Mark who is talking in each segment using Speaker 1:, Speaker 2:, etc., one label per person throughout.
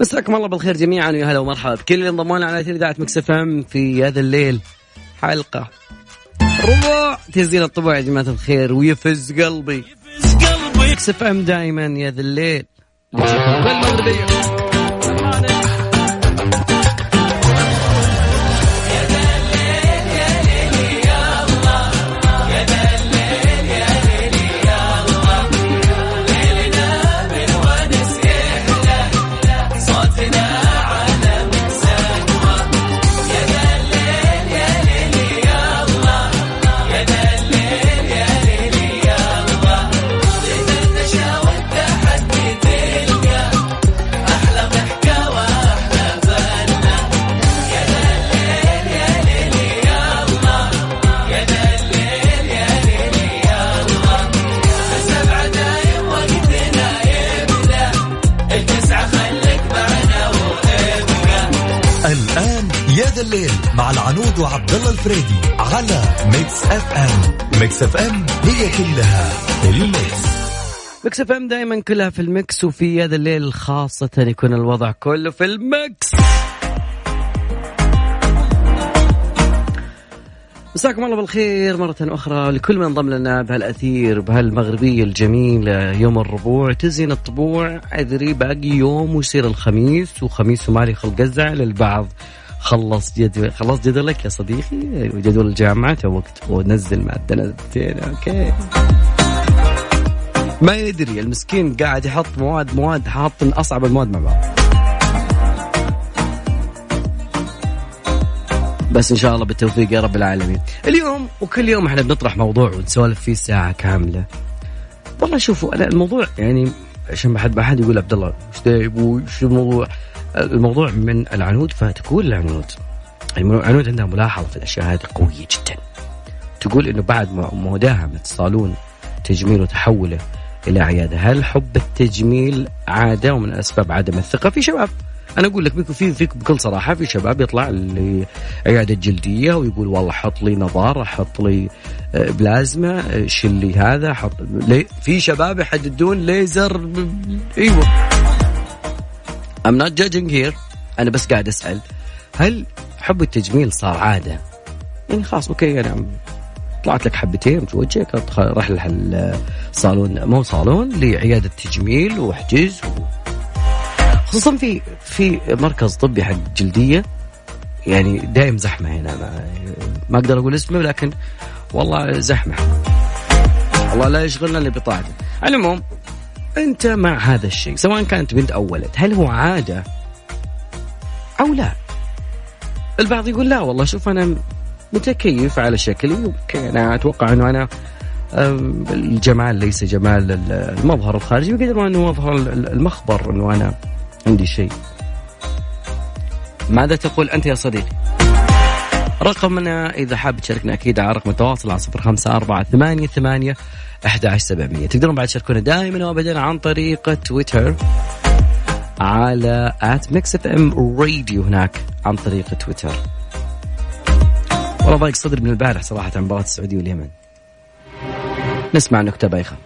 Speaker 1: مساكم الله بالخير جميعا ويا هلا ومرحبا بكل اللي انضموا لنا على إذاعة Mix في هذا الليل. حلقة. ربع. تزين الطبع يا جماعة الخير ويفز قلبي. يفز قلبي Mix دائما يا ذا الليل.
Speaker 2: Mix FM هي كلها ال
Speaker 1: mix. Mix FM دائما كلها في ال mix وفي هذا الليل خاصة يكون الوضع كله في ال mix. مساكم الله بالخير مرة أخرى لكل من انضم لنا بهالأثير بهالمغربية الجميلة يوم الربوع تزين الطبوع أدري باقي يوم ويصير الخميس وخميس ومالي خلق الزع للبعض. خلص جدول خلص جدولك يا صديقي. جدول الجامعة وقت. ونزل مادة أوكي. ما يدري المسكين قاعد يحط مواد مواد حاط أصعب المواد مع بعض. بس إن شاء الله بالتوفيق يا رب العالمين. اليوم وكل يوم إحنا بنطرح موضوع ونسولف فيه ساعة كاملة. والله شوفوا أنا الموضوع يعني عشان ما حد ما حد يقول عبد الله إيش شو الموضوع؟ الموضوع من العنود فتقول العنود. العنود عندها ملاحظة في الأشياء هذه قوية جدا. تقول أنه بعد مداهمة صالون تجميل وتحوله إلى عيادة هل حب التجميل عادة ومن أسباب عدم الثقة؟ في شباب أنا أقول لك في فيك بكل صراحة في شباب يطلع لعيادة جلدية ويقول والله حط لي نظارة حط لي آه، بلازما آه، شل لي هذا حط في شباب يحددون ليزر إيوه I'm not judging here أنا بس قاعد أسأل هل حب التجميل صار عادة؟ يعني خلاص أوكي أنا طلعت لك حبتين في وجهك راح الصالون مو صالون لعيادة تجميل واحجز و... خصوصا في في مركز طبي حق جلدية. يعني دايم زحمة هنا. ما, ما أقدر أقول اسمه لكن والله زحمة. والله لا يشغلنا اللي بطاعته. على العموم أنت مع هذا الشيء سواء كانت بنت أو ولد هل هو عادة أو لا؟ البعض يقول لا والله. شوف أنا متكيف على شكلي أنا أتوقع أنه أنا الجمال ليس جمال المظهر الخارجي بقدر ما أنه مظهر المخبر أنه أنا عندي شيء. ماذا تقول أنت يا صديقي؟ رقمنا إذا حاب تشاركنا أكيد على رقم التواصل على صفر خمسة أربعة ثمانية ثمانية 11700 تقدرون بعد تشاركونا دائما وابدا عن طريق تويتر على at Mix FM Radio هناك عن طريق تويتر. والله ضايق صدري من البارح صراحة عن مباراة السعودية واليمن. نسمع نكتة بايخة.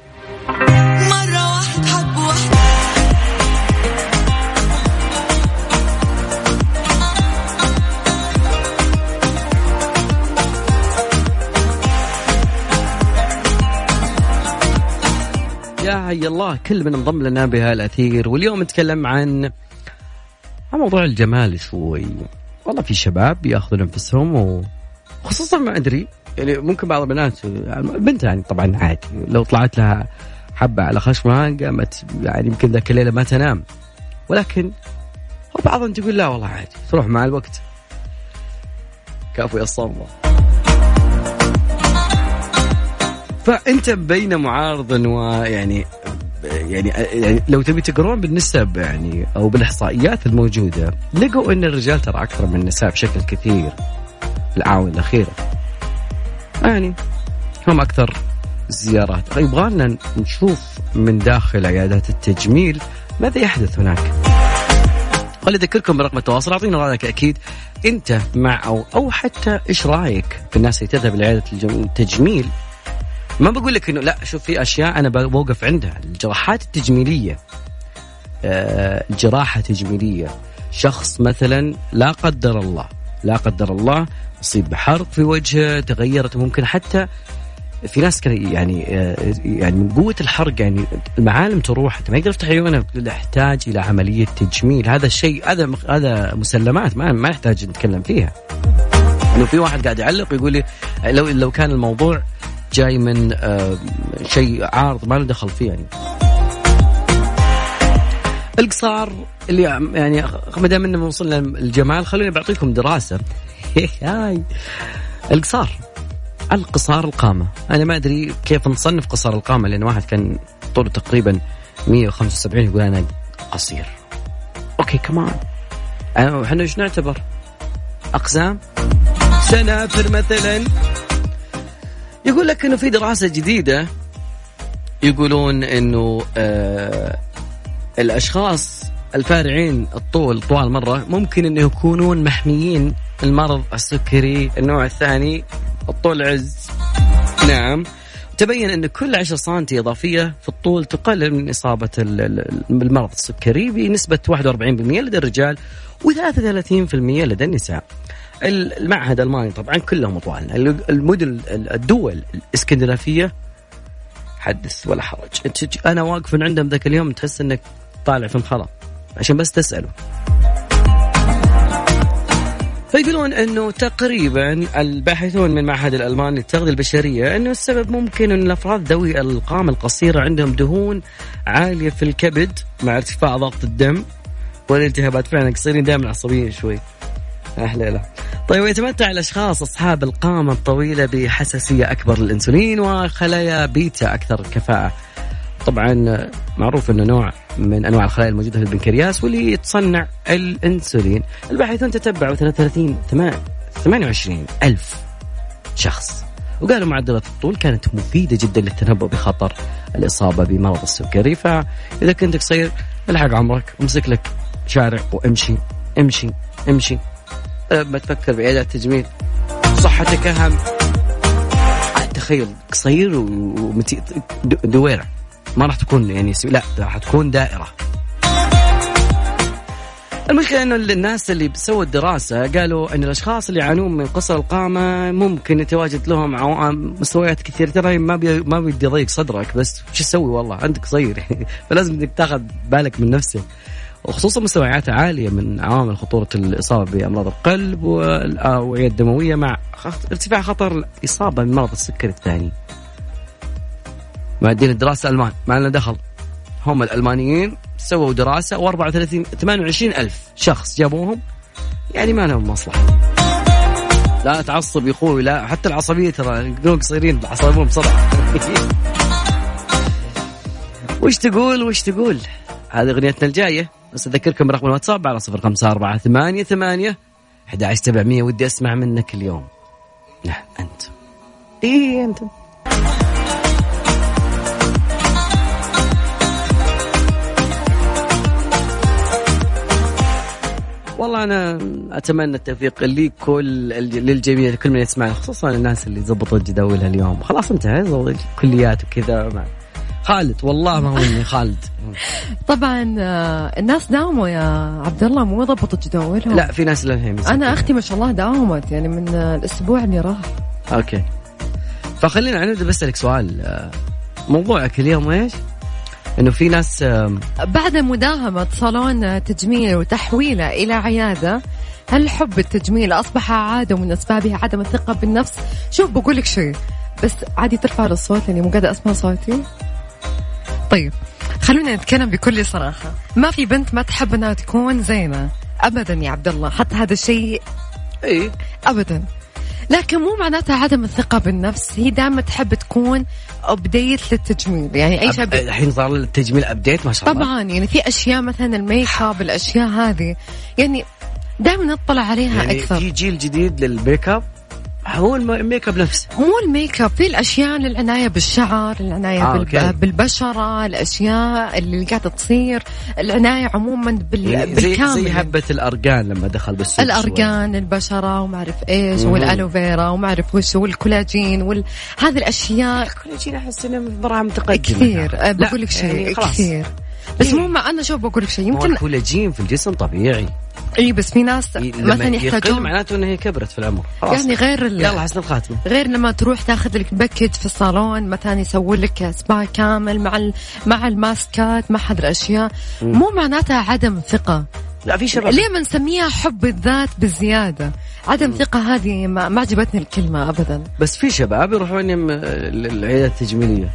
Speaker 1: حي الله كل من انضم لنا بهالاثير واليوم نتكلم عن موضوع الجمال شوي. والله في شباب يأخذون أنفسهم وخصوصا ما أدري يعني ممكن بعض البنات البنت يعني طبعا عادي. لو طلعت لها حبة على خشمها قامت يعني يمكن ذاك الليلة ما تنام. ولكن وبعضهم تقول لا والله عادي تروح مع الوقت. كافو يا الصمه فأنت بين معارض ويعني يعني يعني لو تبي تقرون بالنسب يعني أو بالإحصائيات الموجودة لقوا إن الرجال ترى أكثر من النساء بشكل كثير في الاعوام الأخيرة. يعني هم أكثر زيارات يبغى لنا نشوف من داخل عيادات التجميل ماذا يحدث هناك. خلي اذكركم برقم التواصل أعطينا رأيك أكيد أنت مع أو أو حتى إيش رأيك في الناس اللي تذهب لعيادة التجميل ما بقول لك انه لا شوف في أشياء أنا بوقف عندها. الجراحات التجميلية. آه، جراحة تجميلية. شخص مثلا لا قدر الله لا قدر الله أصيب بحرق في وجهه تغيرت ممكن حتى في ناس كان يعني آه، يعني من قوة الحرق يعني المعالم تروح ما يقدر يفتح عيونه يحتاج إلى عملية تجميل. هذا الشيء هذا هذا مسلمات ما ما يحتاج نتكلم فيها. إنه في واحد قاعد يعلق يقول لي لو لو كان الموضوع جاي من آه، شيء عارض ما له دخل فيه يعني. القصار اللي يعني ما دام إنه وصلنا الجمال خلوني بعطيكم دراسة. هاي. القصار. القصار القامة. أنا ما أدري كيف نصنف قصار القامة لأن واحد كان طوله تقريبا 175 يقول أنا قصير. okay كمان إحنا إيش نعتبر؟ اقزام سنافر مثلا. يقول لك إنه في دراسة جديدة يقولون إنه آه الأشخاص الفارعين الطول طوال مرة ممكن إنه يكونون محميين المرض السكري النوع الثاني الطول عز. نعم. تبين أن كل 10 سم إضافية في الطول تقلل من إصابة بالمرض السكري بنسبة 41% لدى الرجال و33% لدى النساء. المعهد الألماني طبعا كلهم أطوالنا المدن الدول الإسكندنافية حدث ولا حرج. أنا واقف عندهم ذاك اليوم تحس أنك طالع في مخلة عشان بس تسأله. فيقولون إنه تقريبا الباحثون من معهد الالماني للتغذية البشرية إنه السبب ممكن إن الأفراد ذوي القامه القصيرة عندهم دهون عالية في الكبد مع ارتفاع ضغط الدم والالتهابات. فعلا قصيرين دائما عصبيين شوي. أهلا طيب ويتمتع الأشخاص أصحاب القامة الطويلة بحساسية أكبر للإنسولين وخلايا بيتا أكثر كفاءة. طبعا معروف إنه نوع من أنواع الخلايا الموجودة في البنكرياس واللي تصنع الإنسولين. الباحثون تتبعوا 33 28 ألف شخص. وقالوا معدلات الطول كانت مفيدة جدا للتنبؤ بخطر الإصابة بمرض السكري. فإذا كنت قصير الحق عمرك امسك لك شارع وامشي امشي امشي. ما تفكر بعيادات تجميل. صحتك أهم. تخيل قصير ودويره ما راح تكون يعني لا راح تكون دائرة. المشكلة إنه الناس اللي سووا الدراسة قالوا إن الأشخاص اللي يعانون من قصر القامة ممكن يتواجد لهم مستويات كثيرة. ترى ما بي ما اضيق صدرك بس شو تسوي؟ والله عندك صغير فلازم إنك تاخذ بالك من نفسك. وخصوصا مستويات عالية من عوامل خطورة الإصابة بأمراض القلب والأوعية الدموية مع ارتفاع خطر الإصابة بمرض السكري الثاني. معدين الدراسة ألمان ما لنا دخل. هم الألمانيين سووا دراسة و34 28 ألف شخص جابوهم يعني ما لهم مصلحة. لا تعصب يا أخوي لا حتى العصبية ترى يقولون قصيرين عصبهم بسرعة. وش تقول وش تقول؟ هذه أغنيتنا الجاية. بس أذكركم برقم الواتساب على صفر خمسة أربعة ثمانية ثمانية أحد عشر سبعمية ودي أسمع منك اليوم. نعم أنت. إيه أنت. والله أنا أتمنى التوفيق لكل للجميع لكل من يسمعنا خصوصا الناس اللي زبطت جداولها اليوم خلاص انتهى كليات وكذا خالد والله ما هو إني خالد.
Speaker 3: طبعا آه، الناس داوموا يا عبد الله مو ضبطوا جداولهم
Speaker 1: لا في ناس للحين
Speaker 3: أنا أختي ما شاء الله داومت يعني من الأسبوع اللي راح.
Speaker 1: أوكي. فخلينا نبدا بسالك سؤال آه، موضوعك اليوم إيش؟ إنه في ناس
Speaker 3: بعد مداهمة صالون تجميل وتحويلة إلى عيادة هل حب التجميل أصبح عادة ومن أسبابها عدم الثقة بالنفس؟ شوف بقول لك شيء بس عادي ترفع الصوت لأني مو قاعدة أسمع صوتي؟ طيب خلونا نتكلم بكل صراحة. ما في بنت ما تحب أنها تكون زينة؟ أبدا يا عبد الله حتى هذا الشيء
Speaker 1: إي.
Speaker 3: ابدا. لكن مو معناتها عدم الثقة بالنفس هي دائما تحب تكون update للتجميل. يعني أي
Speaker 1: شيء الحين صار التجميل update ما شاء
Speaker 3: الله. طبعا يعني في أشياء مثلا الميك أب الأشياء هذه. يعني دائما نطلع عليها
Speaker 1: يعني
Speaker 3: أكثر.
Speaker 1: في جيل جديد للميك أب. هو الميك اب نفسه
Speaker 3: مو الميك اب في الأشياء للعناية بالشعر العناية آه بالب... بالبشرة الأشياء اللي قاعدة تصير. العناية عموما بال...
Speaker 1: يعني بالكامل. زي, زي هبة الارجان لما دخل بالسوق
Speaker 3: الارجان شوي. البشرة وما أعرف إيش وال aloe vera وما أعرف وش والكولاجين وال... هذه الأشياء
Speaker 1: الكولاجين أحس إنه مره متقدمه
Speaker 3: كثير. بقول لك شيء يعني كثير. بس مو ما أنا شوف بقول لك شيء
Speaker 1: يمكن الكولاجين في الجسم طبيعي.
Speaker 3: اي بس في ناس
Speaker 1: لما
Speaker 3: مثلا يحتاجون
Speaker 1: معناته إنها هي كبرت في العمر. خلاص.
Speaker 3: يعني غير ال-
Speaker 1: يلا حسن الخاتمة.
Speaker 3: غير لما تروح تاخذ لك package في الصالون مثلا يسوي لك سبا كامل مع ال- مع الماسكات مع هذه الأشياء. مو معناتها عدم ثقة.
Speaker 1: لا في شباب
Speaker 3: ليه ما نسميها حب الذات بزياده عدم ثقة هذه ما, ما عجبتني الكلمة ابدا.
Speaker 1: بس في شباب يروحون يم العيادة التجميلية.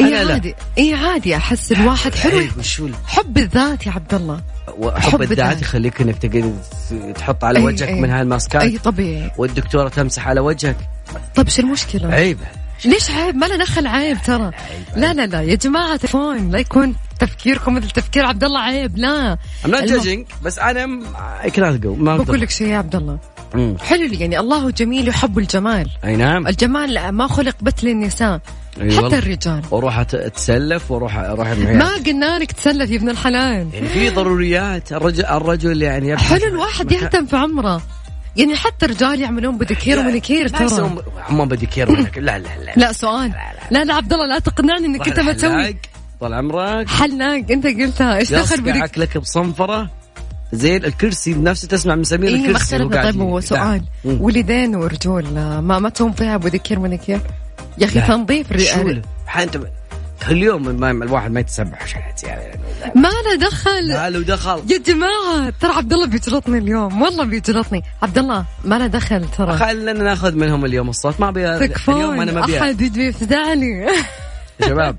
Speaker 3: اي
Speaker 1: أنا لا.
Speaker 3: عادي. اي عادي أحس الواحد حلو.
Speaker 1: ال-
Speaker 3: حب الذات يا عبد الله. حب
Speaker 1: الذات. يخليك إنك تقدر تحط على
Speaker 3: أي-
Speaker 1: وجهك
Speaker 3: أي.
Speaker 1: من هالماسكات.
Speaker 3: اي طبيعي.
Speaker 1: والدكتورة تمسح على وجهك.
Speaker 3: طيب شو المشكلة؟
Speaker 1: عيب.
Speaker 3: ليش عيب؟ ما له دخل عيب ترى. لا لا لا يا جماعة تلفون. لا يكون تفكيركم مثل تفكير عبد الله عيب لا.
Speaker 1: I'm not judging بس أنا I cannot go. ما
Speaker 3: بقول. لك شيء يا عبد الله.
Speaker 1: مم.
Speaker 3: حلو يعني الله جميل يحب الجمال.
Speaker 1: أي نعم.
Speaker 3: الجمال ما خلق بس للنساء
Speaker 1: أي
Speaker 3: حتى. الرجال.
Speaker 1: وأروح أت- أتسلف وأروح أروح
Speaker 3: ما قلنا لك تسلف يا ابن الحلال.
Speaker 1: يعني في ضروريات. الرجل الرجل يعني
Speaker 3: حلو الواحد يهتم في عمره. يعني حتى الرجال يعملون بديكير ومانيكير
Speaker 1: لا
Speaker 3: ترى.
Speaker 1: يسوون حمام بديكير. لا لا لا.
Speaker 3: لا سؤال. لا لا. عبد الله لا تقنعني إنك انت ما تسوي.
Speaker 1: طال عمرك.
Speaker 3: حلاق أنت قلتها. إيش دخل بدك
Speaker 1: لك بصنفرة. زين الكرسي نفسه تسمع من سمير
Speaker 3: ما
Speaker 1: الكرسي
Speaker 3: طيب هو. سؤال. ولدين ورجول ما ما تسوون فيها بديكير مانيكير يا
Speaker 1: أخي.
Speaker 3: تنظيف
Speaker 1: له؟ أنت كل يوم ما الواحد ما يتسبح عشان يعني
Speaker 3: ما له دخل.
Speaker 1: لا لو دخل.
Speaker 3: يا جماعة ترى عبد الله بيجلطني اليوم. والله بيجلطني. عبد الله ما له دخل ترى.
Speaker 1: خلينا ناخذ منهم اليوم الصوت. ما ابي اليوم أنا ما ابي
Speaker 3: أحد يجي يفزعني
Speaker 1: شباب.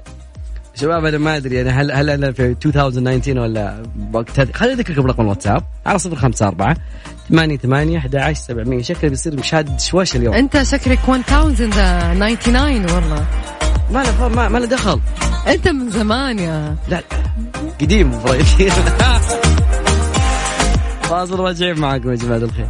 Speaker 1: شباب أنا ما أدري. أنا هل هل أنا في 2019 ولا وقت خليني أذكركم رقم الواتساب. على 054 8 8 11 700 شكله بيصير مشاد شوش اليوم.
Speaker 3: أنت شكلك 1099 والله.
Speaker 1: ما له ما, ما له دخل.
Speaker 3: أنت من زمان يا
Speaker 1: لا قديم فاصل راجعين معاكم يا جماعة الخير.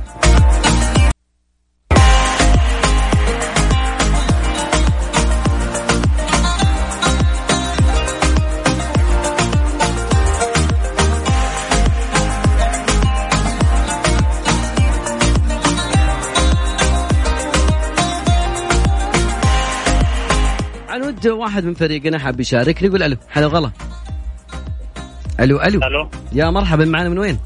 Speaker 1: عنود واحد من فريقنا حاب يشارك يقول ألو. هلا وغلا ألو ألو.
Speaker 4: ألو.
Speaker 1: يا مرحبا معنا من وين؟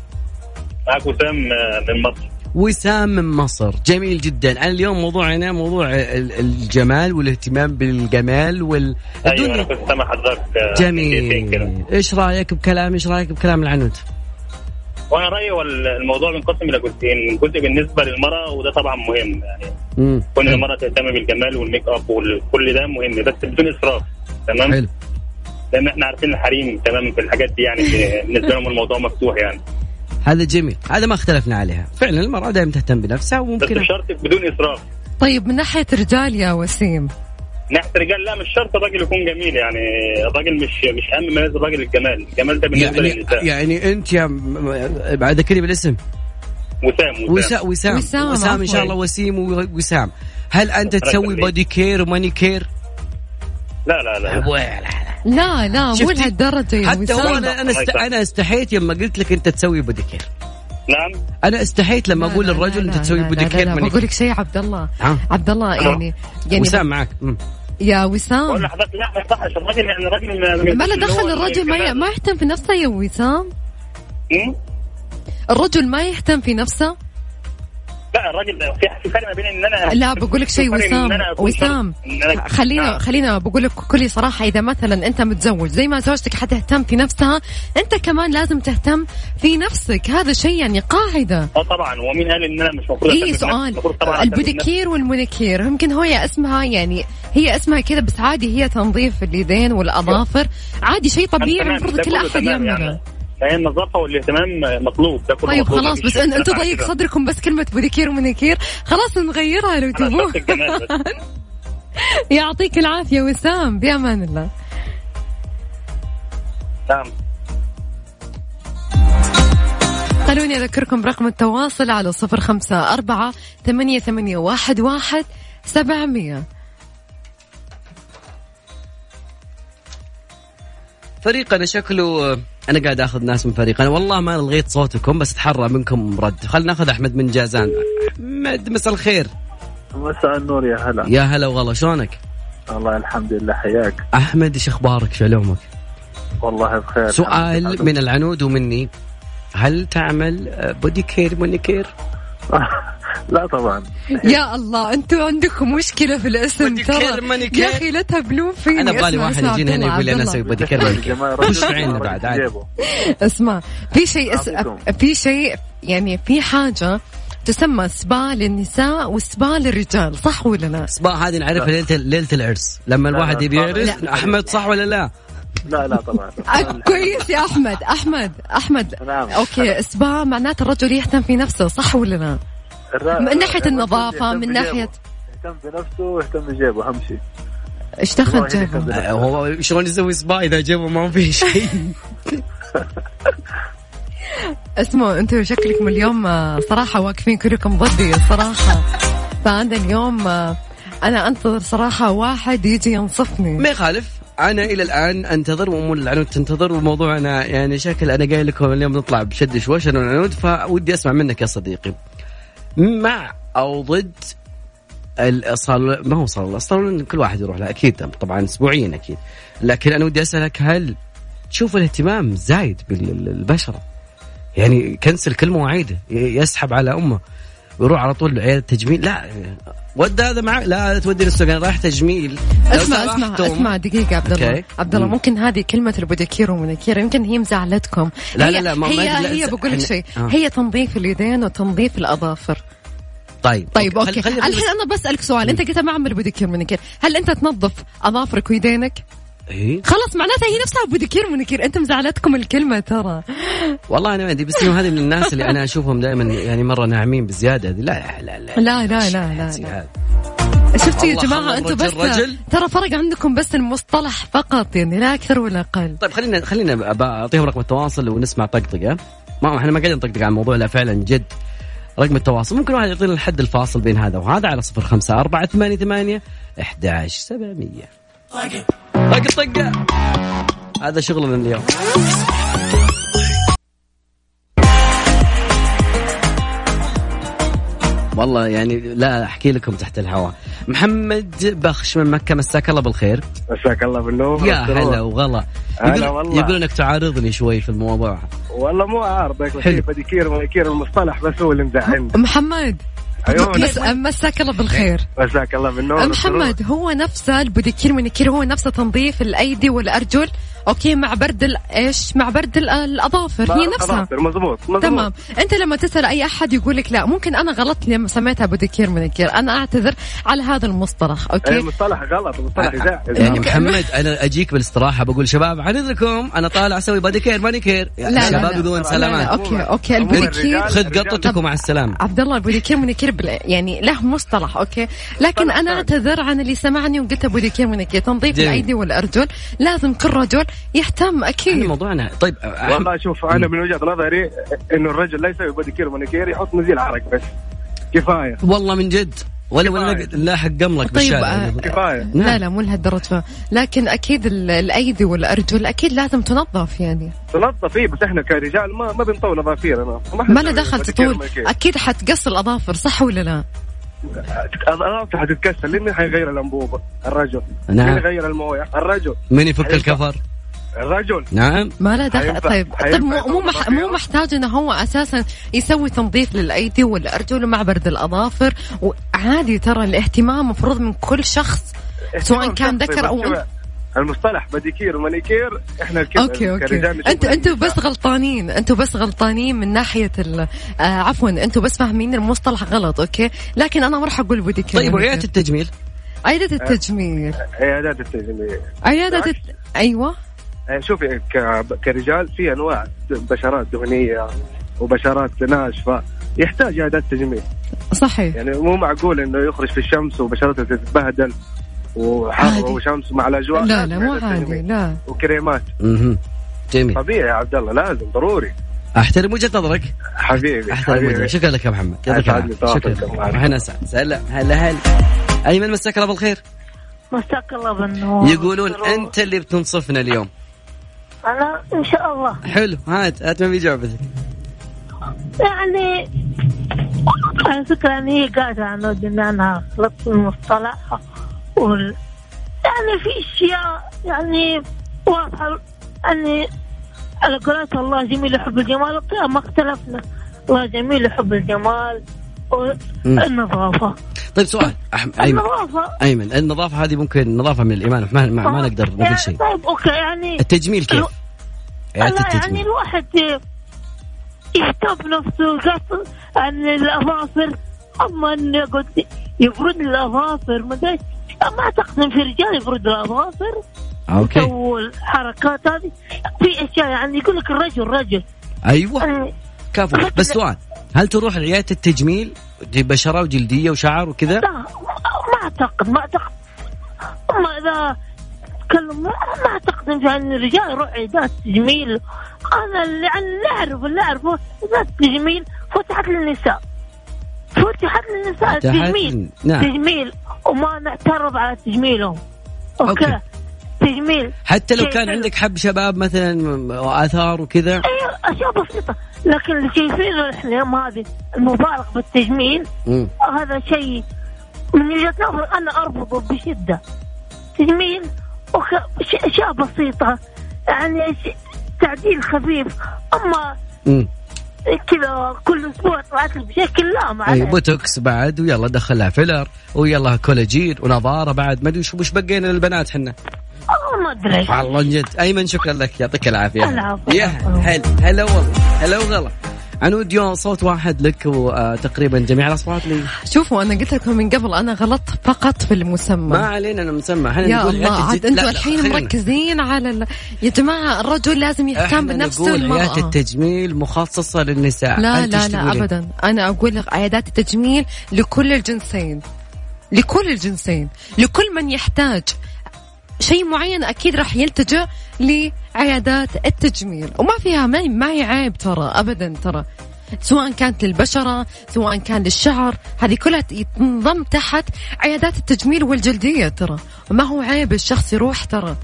Speaker 4: معك وسام آه، من مصر.
Speaker 1: وسام من مصر. جميل جدا. أنا اليوم موضوعنا موضوع ال- الجمال والاهتمام بالجمال وال
Speaker 4: أيوه
Speaker 1: أنا
Speaker 4: كنت سامع حضرتك آه،.
Speaker 1: جميل. إيش رأيك بكلام إيش رأيك بكلام العنود؟
Speaker 4: وأنا رأيي هو الموضوع بينقسم إلى جزئين جزء بالنسبة للمرأة وده طبعا مهم يعني
Speaker 1: امم
Speaker 4: كون المرأة تهتم بالجمال والميك أب وكل ده مهم بس بدون إسراف تمام؟
Speaker 1: حلو.
Speaker 4: لأن إحنا عارفين الحريم تمام في الحاجات دي يعني بالنسبة لهم الموضوع مفتوح يعني.
Speaker 1: هذا جميل. هذا ما اختلفنا عليها. فعلا المرأة دائما تهتم بنفسها
Speaker 4: بس
Speaker 1: وممكن
Speaker 4: بشرط بدون إسراف.
Speaker 3: طيب من ناحية رجال يا وسيم
Speaker 4: ناحيه الرجال لا مش شرط الراجل يكون جميل يعني. الراجل مش مش أهم من الراجل الجمال. الجمال ده بالنسبة
Speaker 1: يعني
Speaker 4: للنساء.
Speaker 1: يعني أنت يا بعد ذكرني بالاسم
Speaker 4: وسام
Speaker 1: وسام. وسام.
Speaker 3: وسام،
Speaker 1: وسام إن شاء. الله وسيم ووسام هل أنت تسوي. pedicure و manicure؟
Speaker 4: لا لا لا.
Speaker 3: لا لا. مو
Speaker 1: شفتي؟
Speaker 3: لهالدرجة يا
Speaker 1: حتى هو أنا أنا است... أنا استحيت لما قلت لك أنت تسوي pedicure
Speaker 4: نعم.
Speaker 1: أنا استحيت لما
Speaker 3: لا،
Speaker 1: أقول
Speaker 3: لا،
Speaker 1: للرجل
Speaker 3: لا،
Speaker 1: أنت
Speaker 3: لا،
Speaker 1: تسوي
Speaker 3: لا،
Speaker 1: pedi
Speaker 3: لا،
Speaker 1: cure
Speaker 3: لا، بقول لك شيء عبد الله. عبد الله. يعني يعني
Speaker 1: وسام معك. مم.
Speaker 3: يا وسام.
Speaker 4: لا ما يصحش يعني
Speaker 3: له دخل الرجل ما يهتم في نفسه يا وسام؟ الرجل ما يهتم في نفسه؟
Speaker 4: لا الراجل في فرق ما بين إن أنا
Speaker 3: لا بقول لك شيء
Speaker 4: إن
Speaker 3: وسام وسام خلينا
Speaker 4: نعم.
Speaker 3: خلينا بقول لك بكل صراحة إذا مثلا أنت متزوج زي ما زوجتك حتهتم في نفسها أنت كمان لازم تهتم في نفسك هذا شيء يعني قاعدة
Speaker 4: آه طبعا ومين قال إن أنا مش المفروض
Speaker 3: اي؟ سؤال.
Speaker 4: ال pedicure
Speaker 3: وال manicure يمكن هي اسمها يعني هي اسمها كذا بس عادي هي تنظيف اليدين والأظافر عادي شيء طبيعي المفروض كل
Speaker 4: أحد
Speaker 3: يعمله
Speaker 4: يعني. فهي النظافة والاهتمام مطلوب. ده كله
Speaker 3: طيب
Speaker 4: مطلوب،
Speaker 3: خلاص بس
Speaker 4: عن
Speaker 3: ضيق
Speaker 4: كده.
Speaker 3: صدركم بس كلمة بوديكير ومونيكير خلاص نغيرها لو تبون. يعطيك العافية وسام بأمان الله.
Speaker 4: نعم
Speaker 3: خلوني أذكركم برقم التواصل على صفر خمسة أربعة ثمانية, ثمانية واحد, واحد سبعمية.
Speaker 1: فريقنا شكله أنا قاعد آخذ ناس من فريقنا والله ما لغيت صوتكم بس اتحرى منكم رد. خلينا ناخذ أحمد من جازان. أحمد مساء الخير.
Speaker 5: مساء النور يا هلا.
Speaker 1: يا هلا وغلا شلونك؟
Speaker 5: والله الحمد لله حياك.
Speaker 1: أحمد إيش أخبارك؟ شو علومك
Speaker 5: والله بخير
Speaker 1: سؤال من العنود ومني. هل تعمل pedicure manicure؟
Speaker 5: لا طبعا
Speaker 3: يا الله أنتوا عندكم مشكلة في
Speaker 1: الأسم
Speaker 3: ترى. يا أخي لا تهبلون فيني
Speaker 1: أنا
Speaker 3: أسمع،
Speaker 1: واحد يجينا هنا يقول
Speaker 5: أنا
Speaker 1: أسوي
Speaker 5: pedicure
Speaker 1: في عيننا بعد عادي.
Speaker 3: أسمع في شيء. في شيء يعني في حاجة تسمى سبا للنساء وسبا للرجال صح ولا لا؟
Speaker 1: صباح هذه نعرفها ليله ليلة العرس لما الواحد يبي. يعرس أحمد صح ولا لا؟
Speaker 5: لا لا طبعا
Speaker 3: أه، كويس يا أحمد أحمد أحمد
Speaker 5: نعم.
Speaker 3: أوكي سبا معناته الرجل يهتم في نفسه صح ولا لا؟ من ناحية
Speaker 5: الرجل
Speaker 3: النظافة،
Speaker 5: يهتم
Speaker 3: من
Speaker 5: بجيبه.
Speaker 3: ناحية-
Speaker 5: يهتم بنفسه ويهتم بجيبه أهم شيء.
Speaker 3: إيش دخل جيبه؟
Speaker 1: آه، هو شلون يسوي سبا إذا جيبه ما في شيء؟
Speaker 3: اسمعوا أنتم شكلكم اليوم آه، صراحة واقفين كلكم ضدي الصراحه فانا اليوم آه، أنا أنتظر صراحة واحد يجي ينصفني.
Speaker 1: ما يخالف. أنا إلى الآن أنتظر وام العنود تنتظر والموضوع أنا يعني شكل أنا قايل لكم اليوم نطلع بشد شوش أنا والعنود فودي أسمع منك يا صديقي. مع أو ضد الصالون ما هو صالون الصالون كل واحد يروح له أكيد طبعا اسبوعيا أكيد. لكن أنا ودي أسألك هل تشوف الاهتمام زايد بالبشره يعني كنسل كل مواعيده يسحب على أمه. ويروح على طول عياده تجميل. لا ود هذا معك. لا تودي أنا رايح تجميل.
Speaker 3: اسمع اسمع اسمع دقيقة عبد الله.
Speaker 1: okay.
Speaker 3: عبد الله
Speaker 1: مم.
Speaker 3: ممكن هذه كلمة ال pedicure و manicure يمكن هي مزعلتكم.
Speaker 1: لا،
Speaker 3: هي
Speaker 1: لا، لا، ما- ما-
Speaker 3: هي
Speaker 1: لا،
Speaker 3: هي بقول لك شيء.
Speaker 1: آه.
Speaker 3: هي تنظيف اليدين وتنظيف الأظافر.
Speaker 1: طيب
Speaker 3: طيب okay.
Speaker 1: خلينا-
Speaker 3: الحين أنا بسألك سؤال. أنت قلت ما أعمل pedicure و manicure هل أنت تنظف أظافرك ويدينك؟
Speaker 1: إيه؟
Speaker 3: خلاص معناتها هي نفسها pedicure و manicure انت مزعلتكم الكلمة ترى
Speaker 1: والله أنا ما أدري بس انه هذه من الناس اللي أنا أشوفهم دائما يعني مرة ناعمين بزيادة هذه لا لا لا
Speaker 3: لا لا لا لا, لا.
Speaker 1: هذا.
Speaker 3: شفتوا يا جماعة أنتم بس
Speaker 1: رجل.
Speaker 3: ترى فرق عندكم بس المصطلح فقط يعني لا أكثر ولا أقل
Speaker 1: طيب خلينا خلينا أعطيهم رقم التواصل ونسمع طقطقة ما إحنا ما قاعدين نطقطق عن الموضوع لا فعلا جد رقم التواصل ممكن واحد يعطينا الحد الفاصل بين هذا وهذا على صفر خمسة أربعة ثمانية ثمانية أحداش سبعمية طق طقة هذا شغلنا اليوم. والله يعني لا أحكي لكم تحت الهواء. محمد بخش من مكة مساك الله بالخير.
Speaker 5: مساك الله بالنور
Speaker 1: يا. هلا وغلا.
Speaker 5: هلا
Speaker 1: يقول,
Speaker 5: والله.
Speaker 1: يقول إنك تعارضني شوي في الموضوع.
Speaker 5: والله مو عارضك بس
Speaker 1: حلو.
Speaker 5: بديكير المصطلح بس هو اللي مزعلني.
Speaker 3: محمد
Speaker 5: أيوة.
Speaker 3: مس... مساك الله بالخير
Speaker 5: مساك الله بالنور.
Speaker 3: محمد هو نفسه ال pedicure manicure هو نفسه تنظيف الأيدي والأرجل okay مع برد ال- إيش؟ مع برد ال- الأظافر هي نفسها.
Speaker 5: مزبوط مزبوط
Speaker 3: تمام. أنت لما تسأل أي أحد يقول لك لا ممكن أنا غلطت لما سميتها pedicure manicure أنا أعتذر على هذا المصطلح okay؟
Speaker 5: مصطلح غلط مصطلح
Speaker 3: يعني
Speaker 1: محمد أنا أجيك بالاستراحة بقول شباب عن اذنكم أنا طالع أسوي pedicure manicure
Speaker 3: لا، لا،
Speaker 1: شباب
Speaker 3: لا.
Speaker 1: يقولون
Speaker 3: لا، لا،
Speaker 1: سلامات.
Speaker 3: okay
Speaker 5: okay
Speaker 3: ال
Speaker 5: pedicure
Speaker 1: خذ
Speaker 5: الرجال-
Speaker 1: قطتكم مع السلامة.
Speaker 3: عبد الله ال pedicure manicure بال... يعني له مصطلح okay؟ لكن
Speaker 5: أنا.
Speaker 3: أعتذر عن اللي سمعني وقلت pedicure manicure تنظيف. الأيدي والأرجل لازم كل رجل يهتم
Speaker 1: إحنا
Speaker 3: أكيد
Speaker 1: موضوعنا. طيب
Speaker 5: والله شوف أنا من وجهة نظري إنه الرجل لا يسوي pedicure و manicure يحط مزيل عرق بس. كفاية.
Speaker 1: والله من جد. ولا ولا
Speaker 5: كفاية.
Speaker 1: لا حق قملك
Speaker 3: طيب،
Speaker 1: بالشارع.
Speaker 3: آه،
Speaker 5: كفاية.
Speaker 1: نعم.
Speaker 3: لا لا مو لهالدرجة لكن أكيد ال- الأيدي والأرجل أكيد لازم تنظف يعني.
Speaker 5: تنظف فيه بس إحنا كرجال ما ما بنطول اظافيرنا
Speaker 3: ما له دخل تطول. أكيد حتقص الأظافر صح ولا لا؟
Speaker 5: اظافر حتتكسر لين حيغير الأنبوبة الرجل.
Speaker 1: نعم.
Speaker 5: مين يغير الموية الرجل.
Speaker 1: من يفك. الكفر؟
Speaker 5: الرجل.
Speaker 1: نعم.
Speaker 3: ما له دخل. طيب طيب مو مو, مح؟ مو محتاج إنه هو أساسا يسوي تنظيف للأيدي والأرجل ومع برد الأظافر. وعادي ترى الاهتمام مفروض من كل شخص سواء كان ذكر
Speaker 5: بس أو
Speaker 3: أنثى.
Speaker 5: المصطلح pedicure و
Speaker 3: manicure إحنا
Speaker 5: كده okay
Speaker 3: okay. أنتوا
Speaker 5: أنتوا.
Speaker 3: بس غلطانين. أنتوا بس غلطانين من ناحية ال... آه عفوا أنتوا بس فاهمين المصطلح غلط okay؟ لكن أنا ما راح أقول pedicure
Speaker 1: طيب وعيادة التجميل؟
Speaker 3: عيادة التجميل.
Speaker 5: عيادات التجميل.
Speaker 3: عيادة الت...
Speaker 5: أيوه. شوفي ك- كرجال في أنواع بشرات دهنية وبشرات ناشفة يحتاج عيادات تجميل
Speaker 3: صحيح.
Speaker 5: يعني مو معقول إنه يخرج في الشمس وبشرته تتبهدل وحر. وشمس مع الأجواء.
Speaker 3: لا
Speaker 5: لازم
Speaker 3: لا مو عادي. لا.
Speaker 5: وكريمات.
Speaker 1: مهم. جميل.
Speaker 5: طبيعي يا عبد الله لازم ضروري.
Speaker 1: أحترم وجهة نظرك.
Speaker 5: حبيبي
Speaker 1: أحترم وجهة
Speaker 5: حبيبي.
Speaker 1: شكرا لك يا محمد. شكرا. أنا اسعد هلا هلا هلا. أيمن مساك الله بالخير.
Speaker 6: مساك الله بالنور.
Speaker 1: يقولون. أنت اللي بتنصفنا اليوم.
Speaker 6: أنا إن شاء الله.
Speaker 1: حلو هات هات ما بيجاوبتك
Speaker 6: يعني على فكرة يعني هي قاعدة عن ان أنا غلطت المصطلح وال... يعني في أشياء يعني واضحة اني على قولات الله جميل يحب الجمال ما اختلفنا. الله جميل يحب الجمال والنظافة
Speaker 1: طيب سؤال. أحم... أيمن.
Speaker 6: النظافة.
Speaker 1: أيمن النظافة هذه ممكن النظافه من الإيمان. ما, ما, ما نقدر نقول
Speaker 6: يعني
Speaker 1: شيء.
Speaker 6: طيب أوكي يعني
Speaker 1: التجميل كيف؟
Speaker 6: يعني
Speaker 1: التجميل.
Speaker 6: الواحد يهتم بنفسه قص عن الأظافر أما انه يقعد يفرد الأظافر ما ما اعتقد ان في رجال يفرد الأظافر.
Speaker 1: أوكي.
Speaker 6: يسووا الحركات هذه. في أشياء يعني يقول لك الرجل رجل.
Speaker 1: أيوه.
Speaker 6: يعني
Speaker 1: كفو. بس سؤال. هل تروح لعياده التجميل؟ تجيب بشرة وجلدية وشعر وكذا؟
Speaker 6: لا ما أعتقد ما أعتقد. أما إذا تكلم ما أعتقد إن الرجال يروح عيادات تجميل. أنا اللي اللي اعرفه اللي أعرفه عيادات تجميل فتحت للنساء. فتحت للنساء
Speaker 1: لل- نعم.
Speaker 6: تجميل وما نعترض على تجميلهم. okay,
Speaker 1: okay.
Speaker 6: تجميل
Speaker 1: حتى لو كان
Speaker 6: حلو.
Speaker 1: عندك حب شباب مثلا وآثار وكذا.
Speaker 6: أيوه أشياء بسيطة. لكن اللي شايفينه إحنا اليوم هذه المبالغ بالتجميل
Speaker 1: مم.
Speaker 6: هذا شيء من وجهة نظري أنا أرفضه بشدة. تجميل أشياء بسيطة. يعني تعديل خفيف. أما
Speaker 1: مم.
Speaker 6: كذا كل أسبوع طلعت بشكل لا ما
Speaker 1: اي. بوتوكس بعد ويلا دخلها فيلر ويلا كولاجين ونظارة بعد. ما أدري شو وش بقينا للبنات حنا
Speaker 6: ما ادري
Speaker 1: والله جد. أيمن شكرا لك. يعطيك العافية.
Speaker 6: العفو.
Speaker 1: يا هل هلا والله. هلا وغلا. عنود يوم صوت واحد لك وتقريبا جميع الأصوات لي.
Speaker 3: شوفوا أنا قلت لكم من قبل أنا غلطت فقط في المسمى.
Speaker 1: ما علينا أنا مسمى. إحنا
Speaker 3: يا
Speaker 1: نقول
Speaker 3: الله عاد
Speaker 1: أنتم
Speaker 3: الحين. مركزين على ال... يا جماعة الرجل لازم يهتم بنفسه
Speaker 1: عيادة
Speaker 3: والمراه
Speaker 1: التجميل مخصصة للنساء.
Speaker 3: لا لا لا؟ ابدا. أنا أقول لك عيادات التجميل لكل الجنسين. لكل الجنسين. لكل من يحتاج. شيء معين أكيد راح يلتجئ لعيادات التجميل. وما فيها ما ما هي عيب ترى ابدا ترى. سواء كانت للبشرة سواء كان للشعر هذه كلها تنضم تحت عيادات التجميل والجلدية ترى. ما هو عيب الشخص يروح ترى؟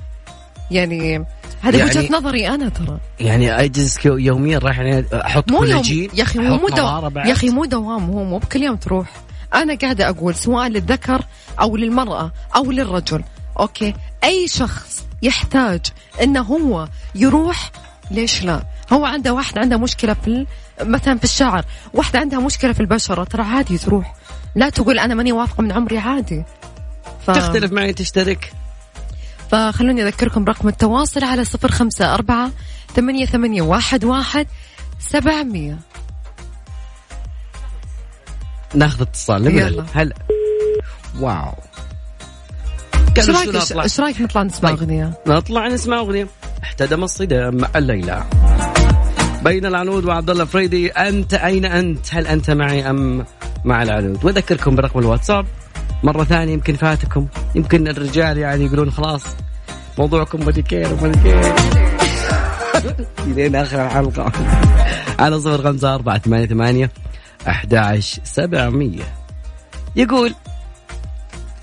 Speaker 3: يعني هذه
Speaker 1: يعني-
Speaker 3: وجهة نظري أنا ترى.
Speaker 1: يعني اجلس يوميا رايح يعني أحط
Speaker 3: مو يوم
Speaker 1: كولاجين
Speaker 3: يا أخي مو دوام. يا أخي مو دوام. هو مو بكل يوم تروح. أنا قاعدة أقول سواء للذكر أو للمرأة أو للرجل أوكي. أي شخص يحتاج إنه هو يروح ليش لا؟ هو عنده واحد عنده مشكلة في مثلا في الشعر واحدة عندها مشكلة في البشرة ترى عادي تروح. لا تقول أنا ماني واثقة من عمري عادي. ف...
Speaker 1: تختلف معي تشترك.
Speaker 3: فخلوني أذكركم رقم التواصل على صفر خمسة أربعة ثمانية ثمانية واحد واحد سبعمية.
Speaker 1: ناخذ اتصال. هلا. واو.
Speaker 3: إيش
Speaker 1: رأيك؟
Speaker 3: إيش
Speaker 1: رأيك نطلع
Speaker 3: نسمع
Speaker 1: طيب.
Speaker 3: أغنية؟
Speaker 1: نطلع نسمع أغنية احتدم الصدام مع الليلى بين العنود وعبد الله فريدي أنت أين أنت؟ هل أنت معي أم مع العنود؟ وأذكركم برقم الواتساب مرة ثانية يمكن فاتكم يمكن الرجال يعني يقولون خلاص موضوعكم مديكير ومديكير لين آخر الحلقة على صفر خمسة أربعة ثمانية ثمانية أحد عشر سبعمية يقول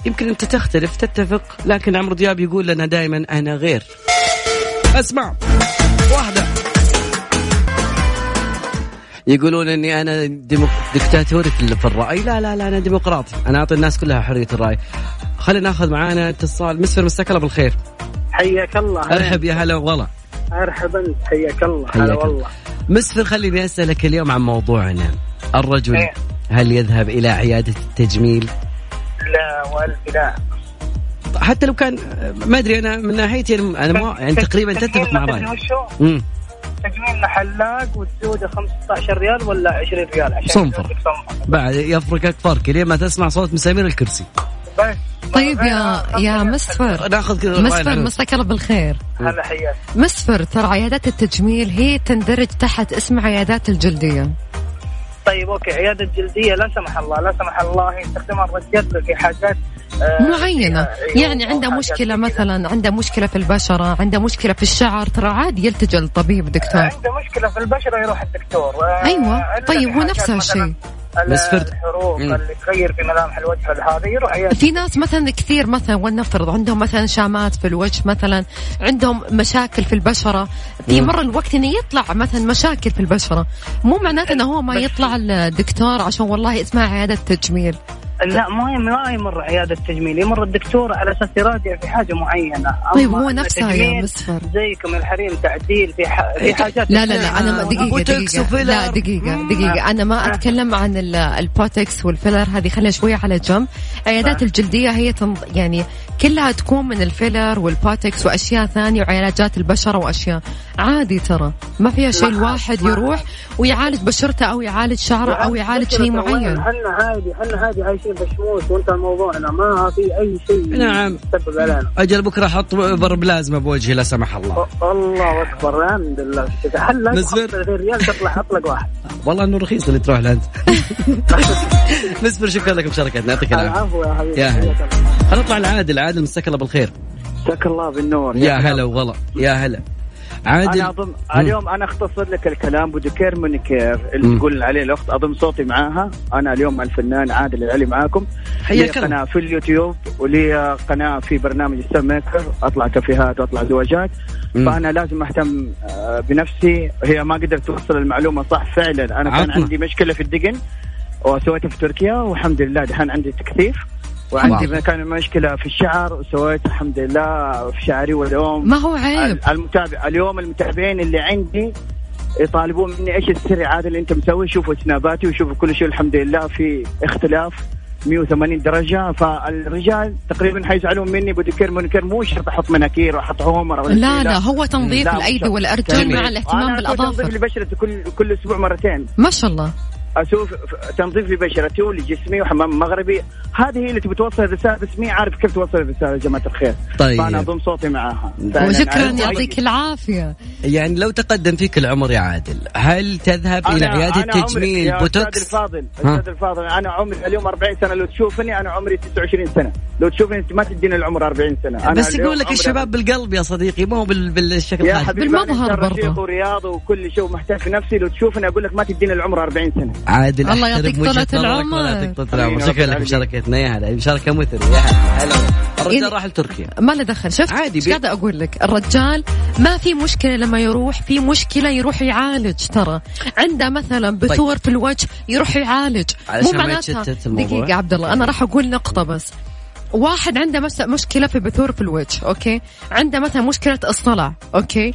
Speaker 1: يمكن أنت تختلف تتفق لكن عمرو دياب يقول لنا دائما أنا غير. اسمع. واحدة. يقولون إني أنا ديمو... دكتاتوري في الرأي. لا لا لا أنا ديمقراطي. أنا أعطي الناس كلها حرية الرأي. خلينا ناخذ معانا اتصال. مسفر مساك الله بالخير.
Speaker 5: حياك الله.
Speaker 1: أرحب يا هلا وغلا
Speaker 5: أرحب أنت. حياك الله. هلا
Speaker 1: الله.
Speaker 5: والله.
Speaker 1: مسفر خليني أسألك اليوم عن موضوعنا. الرجل
Speaker 5: إيه.
Speaker 1: هل يذهب إلى عيادة التجميل؟
Speaker 5: لا والف لا.
Speaker 1: حتى لو كان ما أدري أنا من ناحيتي أنا ما يعني تقريبا تتفق مع رايي
Speaker 5: تجميل حلاق والسودة 15 ريال ولا 20 ريال عشان
Speaker 1: صنفر. بعد يفرقك فرق لين ما تسمع صوت مسامير الكرسي.
Speaker 5: بس.
Speaker 3: طيب يا يا مسفر.
Speaker 1: ناخذ كذا.
Speaker 3: مسفر. مساك الله بالخير.
Speaker 5: هلا حياك.
Speaker 3: مسفر ترى عيادات التجميل هي تندرج تحت اسم عيادات الجلدية.
Speaker 5: طيب أوكي. عيادة جلدية لا سمح الله لا سمح الله. يستخدمها الرجال في حاجات آه، معينة. عيوب
Speaker 3: يعني عنده
Speaker 5: مشكلة.
Speaker 3: مثلا عنده مشكلة في البشرة عنده مشكلة في الشعر ترى عادي يلتجئ للطبيب دكتور.
Speaker 5: عنده مشكلة في البشرة يروح الدكتور. آه، أيوه.
Speaker 3: طيب هو
Speaker 5: حاجات
Speaker 3: نفس
Speaker 5: مثلاً
Speaker 3: الشيء
Speaker 5: ال-
Speaker 1: بس فرد.
Speaker 5: الحروق
Speaker 1: مم.
Speaker 5: اللي تغير في ملامح الوجه هذا يروح عياده
Speaker 3: في ناس مثلا كثير مثلا ولنفرض عندهم مثلا شامات في الوجه مثلا عندهم مشاكل في البشرة في. مرة الوقت إنه يطلع مثلا مشاكل في البشرة مو معناته إنه هو ما يطلع الدكتور عشان والله اسمها عيادة تجميل
Speaker 7: لا ما ما يمر عيادة تجميل يمر الدكتور على أساس يراجع في حاجة معينة.
Speaker 3: طيب هو
Speaker 7: إن
Speaker 3: نفسها يا مسفر
Speaker 7: زيكم الحريم تعديل في ح... في حاجات
Speaker 3: لا لا لا أنا ما دقيقة
Speaker 1: دقيقة.
Speaker 3: لا دقيقة دقيقة. أنا ما أتكلم عن ال- البوتكس والفيلر هذه خليها شوية على جنب. عيادات الجلدية هي تنض... يعني كلها تكون من الفيلر والبوتكس وأشياء ثانية وعلاجات البشرة وأشياء. عادي ترى. ما فيها شيء الواحد يروح ويعالج بشرته أو يعالج شعره أو يعالج شيء معين.
Speaker 7: إحنا عادي إحنا عادي عايشين بشموس وانت موضوعنا. ما في أي شيء
Speaker 1: نعم.
Speaker 7: علينا
Speaker 1: أجل بكرة أحط ابر بلازما بوجهي لا سمح الله.
Speaker 7: الله أكبر الحمد لله. 2 ريال تطلع أطلق واحد.
Speaker 1: والله إنه رخيص اللي تروح له أنت. نسبر شكرا لك بمشاركتنا يعطيك العافية.
Speaker 7: العفو يا حبيبي.
Speaker 1: يا هلا. خلينا نطلع لعادل عادل مساك الله بالخير.
Speaker 5: مساك الله بالنور.
Speaker 1: يا هلا وغلا. يا هلا. عادل
Speaker 5: أنا اضم اليوم أنا أختصر لك الكلام بوديكير مونيكير اللي. تقول عليه الأخت. اضم صوتي معاها. أنا اليوم مع الفنان عادل العلي معاكم.
Speaker 1: حياك.
Speaker 5: قناة في اليوتيوب ولي قناة في برنامج StarMaker أطلع كافيهات وأطلع زواجات.
Speaker 1: مم.
Speaker 5: فأنا لازم أهتم آه، بنفسي. هي ما قدرت توصل المعلومة صح فعلا. أنا كان
Speaker 1: عطنا.
Speaker 5: عندي مشكلة في الدقن وسويتها في تركيا والحمد لله دحين عندي تكثيف. وعندي. كان مشكلة في الشعر وسويت الحمد لله في شعري واليوم.
Speaker 3: ما هو عيب؟
Speaker 5: المتابع اليوم المتابعين اللي عندي يطالبون مني إيش السر عادل اللي انت مسوي؟ شوفوا سناباتي وشوفوا كل شيء الحمد لله في اختلاف 180 درجة. فالرجال تقريبا حيزعلون مني بوديكير مونيكير مو شرط أحط مناكير وأحط هومر ولا
Speaker 3: لا
Speaker 5: شيء،
Speaker 3: لا هو تنظيف
Speaker 5: لا،
Speaker 3: الأيدي.
Speaker 1: والأرجل.
Speaker 3: مع الاهتمام
Speaker 5: أسوي تنظيف
Speaker 3: بالاظافر
Speaker 5: لبشرتي كل كل أسبوع مرتين.
Speaker 3: ما شاء الله.
Speaker 5: أسوي تنظيف لبشرتي ولجسمي وحمام مغربي. هذه هي اللي تبي توصل الرسالة بس مي عارف كيف توصل الرسالة يا جماعة الخير.
Speaker 1: طيب.
Speaker 5: فأنا أضم صوتي معاها.
Speaker 3: وشكرا يعطيك العافية.
Speaker 1: يعني لو تقدم فيك العمر يا عادل هل تذهب
Speaker 5: إلى عيادة
Speaker 1: تجميل بوتوكس
Speaker 5: أستاذ الفاضل. أستاذ الفاضل أنا عمري اليوم 40 سنة. لو تشوفني أنا عمري 29 سنة. لو تشوفني أنت ما تديني العمر 40 سنة. أنا
Speaker 1: بس يقول لك الشباب بالقلب يا صديقي مو بال... بالشكل
Speaker 5: يا
Speaker 1: الخارجي.
Speaker 5: حبيبي
Speaker 3: بالمظهر برضه.
Speaker 5: رشيق ورياض وكل شيء ومحتاج في نفسي. لو تشوفني أقول لك ما تديني العمر 40 سنة.
Speaker 1: عادل
Speaker 3: الله يعطيك طولة العمر.
Speaker 1: ولا يعطيك طولة العمر؟ شكرا لك مشاركتنا يا هلا مشاركة مثري يا هلا هلا الرجال
Speaker 3: يعني-
Speaker 1: راح لتركيا.
Speaker 3: ما له دخل. شفت؟
Speaker 1: عادي
Speaker 3: إيش
Speaker 1: بي-
Speaker 3: قاعدة أقول لك؟ الرجال ما في مشكلة لما يروح في مشكلة يروح يعالج ترى. عنده مثلا بثور في الوجه يروح يعالج. مو معناتها. دقيقة عبد الله أنا راح أقول نقطة بس. واحد عنده مس- مشكلة في بثور في الوجه okay؟ عنده مثلا مشكلة الصلع okay؟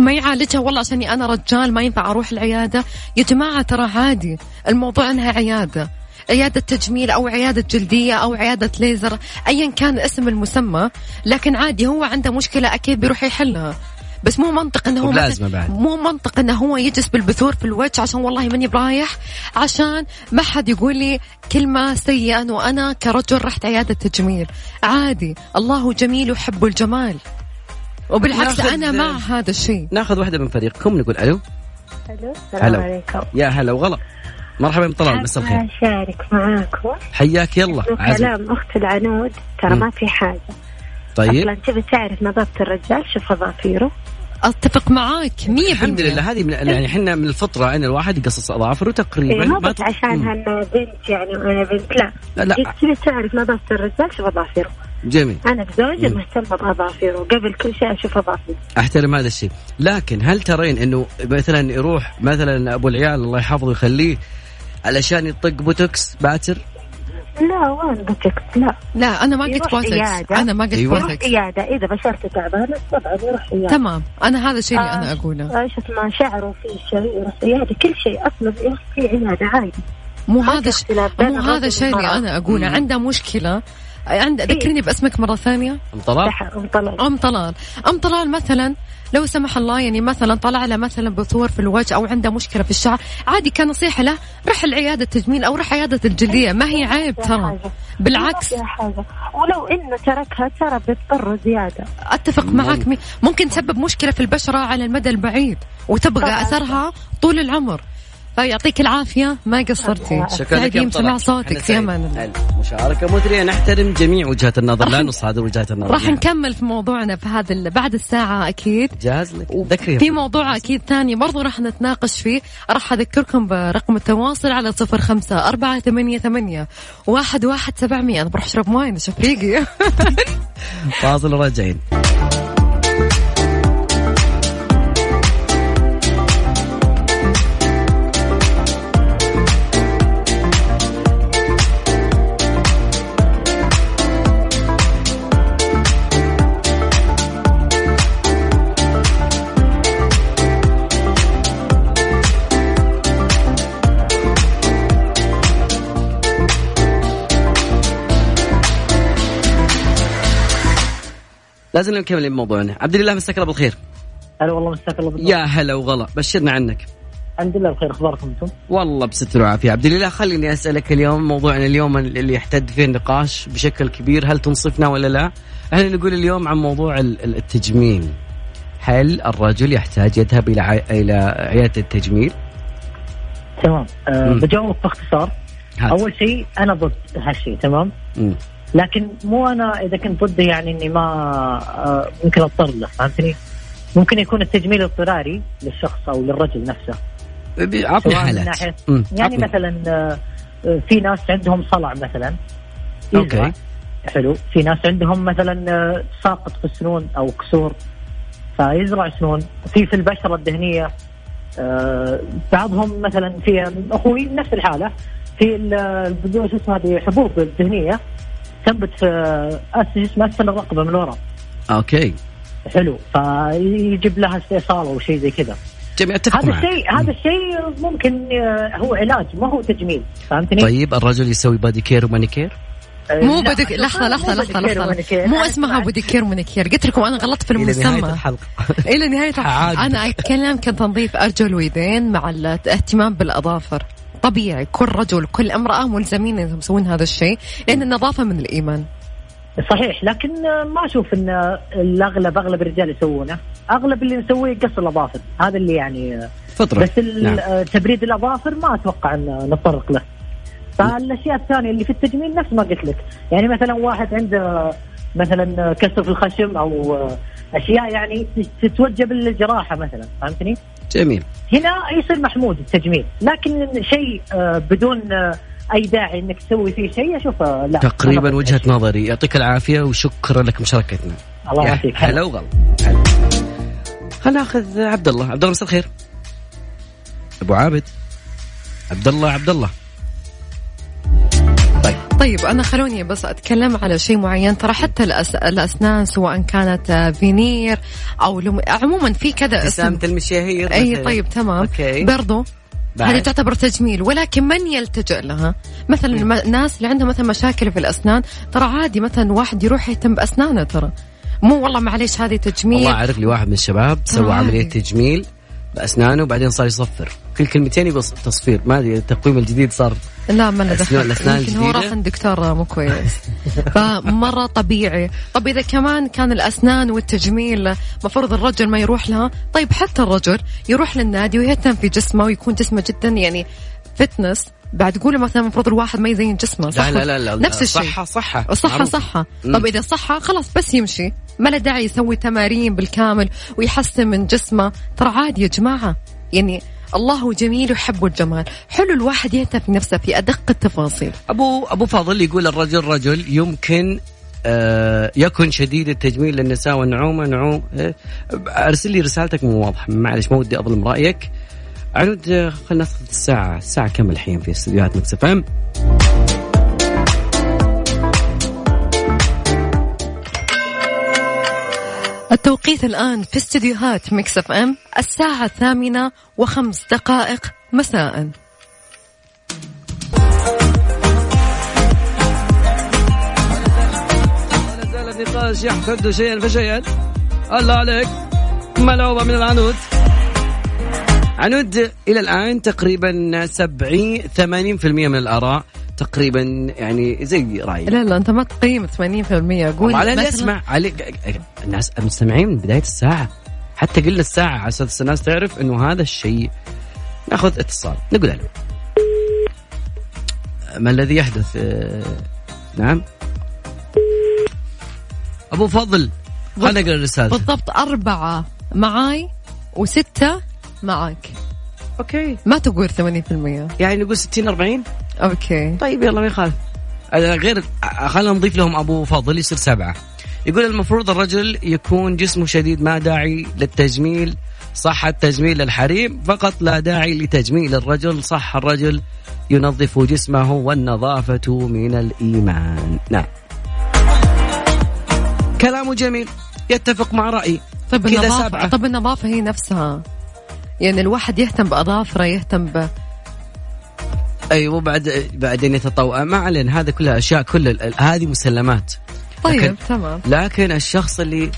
Speaker 3: ما يعالجها. والله عشاني أنا رجال ما ينفع أروح العيادة. يا جماعة ترى عادي. الموضوع إنها عيادة. عيادة تجميل أو عيادة جلدية أو عيادة ليزر أيا كان اسم المسمى. لكن عادي هو عنده مشكلة أكيد بيروح يحلها. بس مو منطق إنه هو
Speaker 1: بعد.
Speaker 3: مو منطق إنه هو يجلس بالبثور في الوجه عشان والله ماني برايح. عشان ما حد يقول لي كلمة سيئة انه أنا كرجل رحت عيادة تجميل. عادي. الله جميل يحب الجمال. وبالعكس أنا مع هذا الشيء.
Speaker 1: ناخذ واحدة من فريقكم نقول ألو.
Speaker 6: ألو
Speaker 1: هلا.
Speaker 6: السلام عليكم.
Speaker 1: يا هلا وغلا. مرحبا يا طلال مساء الخير.
Speaker 6: أشارك معاكم
Speaker 1: حياك يلا
Speaker 6: كلام أخت العنود. ترى. ما في حاجة.
Speaker 1: طيب.
Speaker 6: أصلا تبي تعرف نظافة الرجال؟ شوف أظافيره.
Speaker 3: أتفق معاك 100%
Speaker 1: الحمد لله هذه من يعني إحنا من الفطرة ان الواحد يقصص أظافره تقريبا.
Speaker 6: إيه
Speaker 1: ما
Speaker 6: بس عشان. أنا بنت يعني وأنا بنت لا.
Speaker 1: لا لا.
Speaker 6: تبي تعرف نظافة الرجال؟ شوف أظافيره.
Speaker 1: جميل.
Speaker 6: أنا بزوجي. مهتمة بأظافيره قبل كل شيء أشوف أظافيره
Speaker 1: أحترم هذا الشيء. لكن هل ترين إنه مثلا يروح مثلا أبو العيال الله يحفظه ويخليه علشان يطق بوتوكس باتر؟
Speaker 6: لا وين بوتكس لا.
Speaker 3: لا أنا ما قلت
Speaker 6: يروح عيادة.
Speaker 3: أنا ما قلت
Speaker 1: أيوة.
Speaker 6: يروح
Speaker 3: بوتكس
Speaker 6: عيادة. إذا بشرته تعبانة طبعا يروح عيادة.
Speaker 3: تمام. أنا هذا الشيء اللي
Speaker 6: آه.
Speaker 3: أنا أقوله.
Speaker 6: إيش اسمه شعره في شيء يروح عيادة. كل شيء أصلا يروح في عيادة عادي.
Speaker 3: مو
Speaker 6: ما
Speaker 3: هذا مو هذا الشيء اللي. أنا
Speaker 1: أقوله.
Speaker 3: عنده مشكلة عند ذكرني باسمك مرة ثانية.
Speaker 1: أم طلال؟
Speaker 6: سحر وطلع
Speaker 3: أم طلال. أم طلال مثلا لو سمح الله يعني مثلا طلع له مثلا بثور في الوجه أو عنده مشكلة في الشعر عادي كنصيحة له رح العيادة التجميل أو رح عيادة الجلدية. ما هي عيب ترى. بالعكس.
Speaker 6: حاجة. ولو إنه تركها ترى بيضطر زيادة.
Speaker 3: أتفق معك ممكن تسبب مشكلة في البشرة على المدى البعيد وتبقى. أثرها طول العمر. فيعطيك العافية. ما قصرتي.
Speaker 1: شكرا
Speaker 3: سعيدين سمع. صوتك. في. أمان الله.
Speaker 1: هلا. مشاركه مثريه نحترم جميع وجهات النظر. لا نصادر وجهات النظر.
Speaker 3: راح. نكمل في موضوعنا في هذا بعد الساعة أكيد.
Speaker 1: جاهز لك؟ ذكري
Speaker 3: في موضوع أكيد ثاني برضو راح نتناقش فيه. راح أذكركم برقم التواصل على صفر خمسة أربعة ثمانية ثمانية واحد واحد سبعمية. أنا بروح أشرب موية شوف ريقي
Speaker 1: فاصل وراجعين. لازم نكمل موضوعنا عبد الله مساك الله بالخير
Speaker 8: هلا والله مساك الله بالنور
Speaker 1: يا هلا وغلا بشرنا عنك
Speaker 8: الحمد لله بخير أخباركم أنتم؟
Speaker 1: والله بستر وعافية عبد الله خليني أسألك اليوم موضوعنا اليوم اللي يحتد فيه النقاش بشكل كبير هل تنصفنا ولا لا؟ إحنا نقول اليوم عن موضوع ال- ال- التجميل هل الرجل يحتاج يذهب إلى إلى عيادة التجميل؟
Speaker 8: تمام أه
Speaker 1: مم.
Speaker 8: بجاوب باختصار
Speaker 1: هات.
Speaker 8: أول شيء أنا ضد هالشيء تمام
Speaker 1: مم.
Speaker 8: لكن مو أنا إذا كنت ضده يعني إني ما آه، ممكن أضطر له فهمتني؟ ممكن يكون التجميل اضطراري للشخص أو للرجل نفسه
Speaker 1: عطني حالات.
Speaker 8: يعني
Speaker 1: عطني.
Speaker 8: مثلا آه، آه، في ناس عندهم صلع مثلا
Speaker 1: أوكي.
Speaker 8: يزرع. حلو في ناس عندهم مثلا آه، ساقط في السنون أو كسور فيزرع سنون في في البشرة الدهنيه آه، بعضهم مثلا في أخوي نفس الحالة في شو اسمها هذه حبوب الدهنيه تنبت في اسمها اسفل الرقبه من ورا
Speaker 1: okay.
Speaker 8: حلو. فيجيب لها استئصال أو شيء زي كذا.
Speaker 1: جميل أتفق
Speaker 8: هذا الشيء هذا الشيء ممكن آه، هو علاج ما هو تجميل. فهمتني؟
Speaker 1: طيب الرجل يسوي بادي كير ومانيكير؟
Speaker 8: آه،
Speaker 3: مو
Speaker 8: لا،
Speaker 3: بدك لحظة
Speaker 8: مو
Speaker 3: لحظة لحظة
Speaker 8: بديكير
Speaker 3: لحظة.
Speaker 8: ومانيكير.
Speaker 3: مو اسمها. بوديكير ومانيكير. قلت لكم أنا غلطت في
Speaker 1: إلى نهاية
Speaker 3: المسمى.
Speaker 1: الحلقة.
Speaker 3: إلى نهاية
Speaker 1: عادي.
Speaker 3: أنا أتكلم كتنظيف أرجل ويدين مع الاهتمام بالأظافر. طبيعي كل رجل كل امرأة ملزمين انهم يسوون هذا الشيء لأن النظافة من الإيمان.
Speaker 8: صحيح لكن ما أشوف إن الأغلب أغلب الرجال يسوونه. أغلب اللي نسويه قص الأظافر. هذا اللي يعني
Speaker 1: فطرة.
Speaker 8: بس
Speaker 1: نعم.
Speaker 8: آه، تبريد الأظافر ما أتوقع إن نتطرق له. فالأشياء الثانية اللي في التجميل نفس ما قلت لك. يعني مثلا واحد عنده مثلا كسر في الخشم أو آه، أشياء يعني تتوجه بالجراحة مثلا فهمتني؟
Speaker 1: جميل.
Speaker 8: هنا يصير محمود التجميل لكن شيء آه، بدون آه، أي داعي إنك تسوي فيه شيء اشوفه لا
Speaker 1: تقريبا وجهة
Speaker 8: بشيء.
Speaker 1: نظري. يعطيك العافية وشكرا لك مشاركتنا.
Speaker 8: الله يعافيك.
Speaker 1: هلا وغلا. خلينا ناخذ عبد الله. عبد الله مساء الخير. أبو عابد. عبد الله عبد الله. طيب
Speaker 3: طيب أنا خلوني بس أتكلم على شيء معين. ترى حتى الأس... الأسنان سواء كانت فينير أو لم... عموما في كذا اسم.
Speaker 1: المشاهير
Speaker 3: أي
Speaker 1: مثلاً.
Speaker 3: طيب تمام.
Speaker 1: أوكي.
Speaker 3: برضو. هذه تعتبر تجميل ولكن من يلتجئ لها؟ مثلا الم- الناس اللي عندها مثلا مشاكل في الأسنان ترى عادي مثلا واحد يروح يهتم بأسنانه ترى. مو والله معليش هذه تجميل.
Speaker 1: والله أعرف لي واحد من الشباب سوى
Speaker 3: عادي.
Speaker 1: عملية تجميل بأسنانه وبعدين صار يصفر. كل كلمتين يبغى تصفير. ما أدري التقويم الجديد صار
Speaker 3: لا ما له دخل يمكن هو؟ راح عند دكتور مو كويس. فمرة طبيعي. طب إذا كمان كان الأسنان والتجميل مفروض الرجل ما يروح لها طيب حتى الرجل يروح للنادي ويهتم في جسمه ويكون جسمه جدا يعني فتنس بعد تقولوا مثلا المفروض الواحد ما يزين جسمه صح؟
Speaker 1: لا لا لا, لا
Speaker 3: نفس الشيء.
Speaker 1: صحة صحة.
Speaker 3: الصحة
Speaker 1: معروف.
Speaker 3: صحة. طب إذا صحة خلاص بس يمشي. ما له داعي يسوي تمارين بالكامل ويحسن من جسمه. ترى عادي يا جماعة. يعني الله جميل ويحب الجمال حلو الواحد يهتم في نفسه في أدق التفاصيل.
Speaker 1: أبو أبو فاضل يقول الرجل رجل يمكن آه يكن شديد التجميل للنساء والنعومة. نعوم آه، أرسل لي رسالتك مو واضحة. معلش ما ودي أظلم رأيك. عنود آه، خلينا ناخذ الساعة الساعة كم الحين في استديوهات Mix
Speaker 3: التوقيت الآن في استديوهات Mix FM الساعة الثامنة وخمس دقائق مساء.
Speaker 1: النقاش يحتد شيئا فشيئا. الله عليك. ملعوبة من العنود. عنود إلى الآن تقريبا 70 80% من الآراء. تقريبا يعني زي رأيي
Speaker 3: لا لا أنت ما تقيم 80% قول
Speaker 1: على اسمع علي الناس المستمعين من بداية الساعة. حتى قلنا الساعة على أساس الناس تعرف إنه هذا الشيء ناخذ اتصال. نقول ألو. ما الذي يحدث؟ آه، نعم. أبو فضل خلينا نقرأ الرسالة.
Speaker 3: بالضبط أربعة معاي وستة معاك.
Speaker 1: okay.
Speaker 3: ما تقول 80%
Speaker 1: يعني نقول 60 40
Speaker 3: okay.
Speaker 1: طيب يلا ما يخالف غير خلينا نضيف لهم أبو فاضل يصير سبعة. يقول المفروض الرجل يكون جسمه شديد ما داعي للتجميل صح التجميل للحريم فقط لا داعي لتجميل الرجل صح الرجل ينظف جسمه والنظافة من الإيمان. نعم. كلامه جميل يتفق مع رأيي.
Speaker 3: طيب
Speaker 1: كذا
Speaker 3: النظافة
Speaker 1: سبعة.
Speaker 3: طب النظافة هي نفسها. يعني الواحد يهتم بأظافره يهتم ب
Speaker 1: أيوه وبعد بعدين يتطوع. ما علينا هذا كلها أشياء كل هذه مسلمات.
Speaker 3: طيب
Speaker 1: لكن-
Speaker 3: تمام.
Speaker 1: لكن الشخص اللي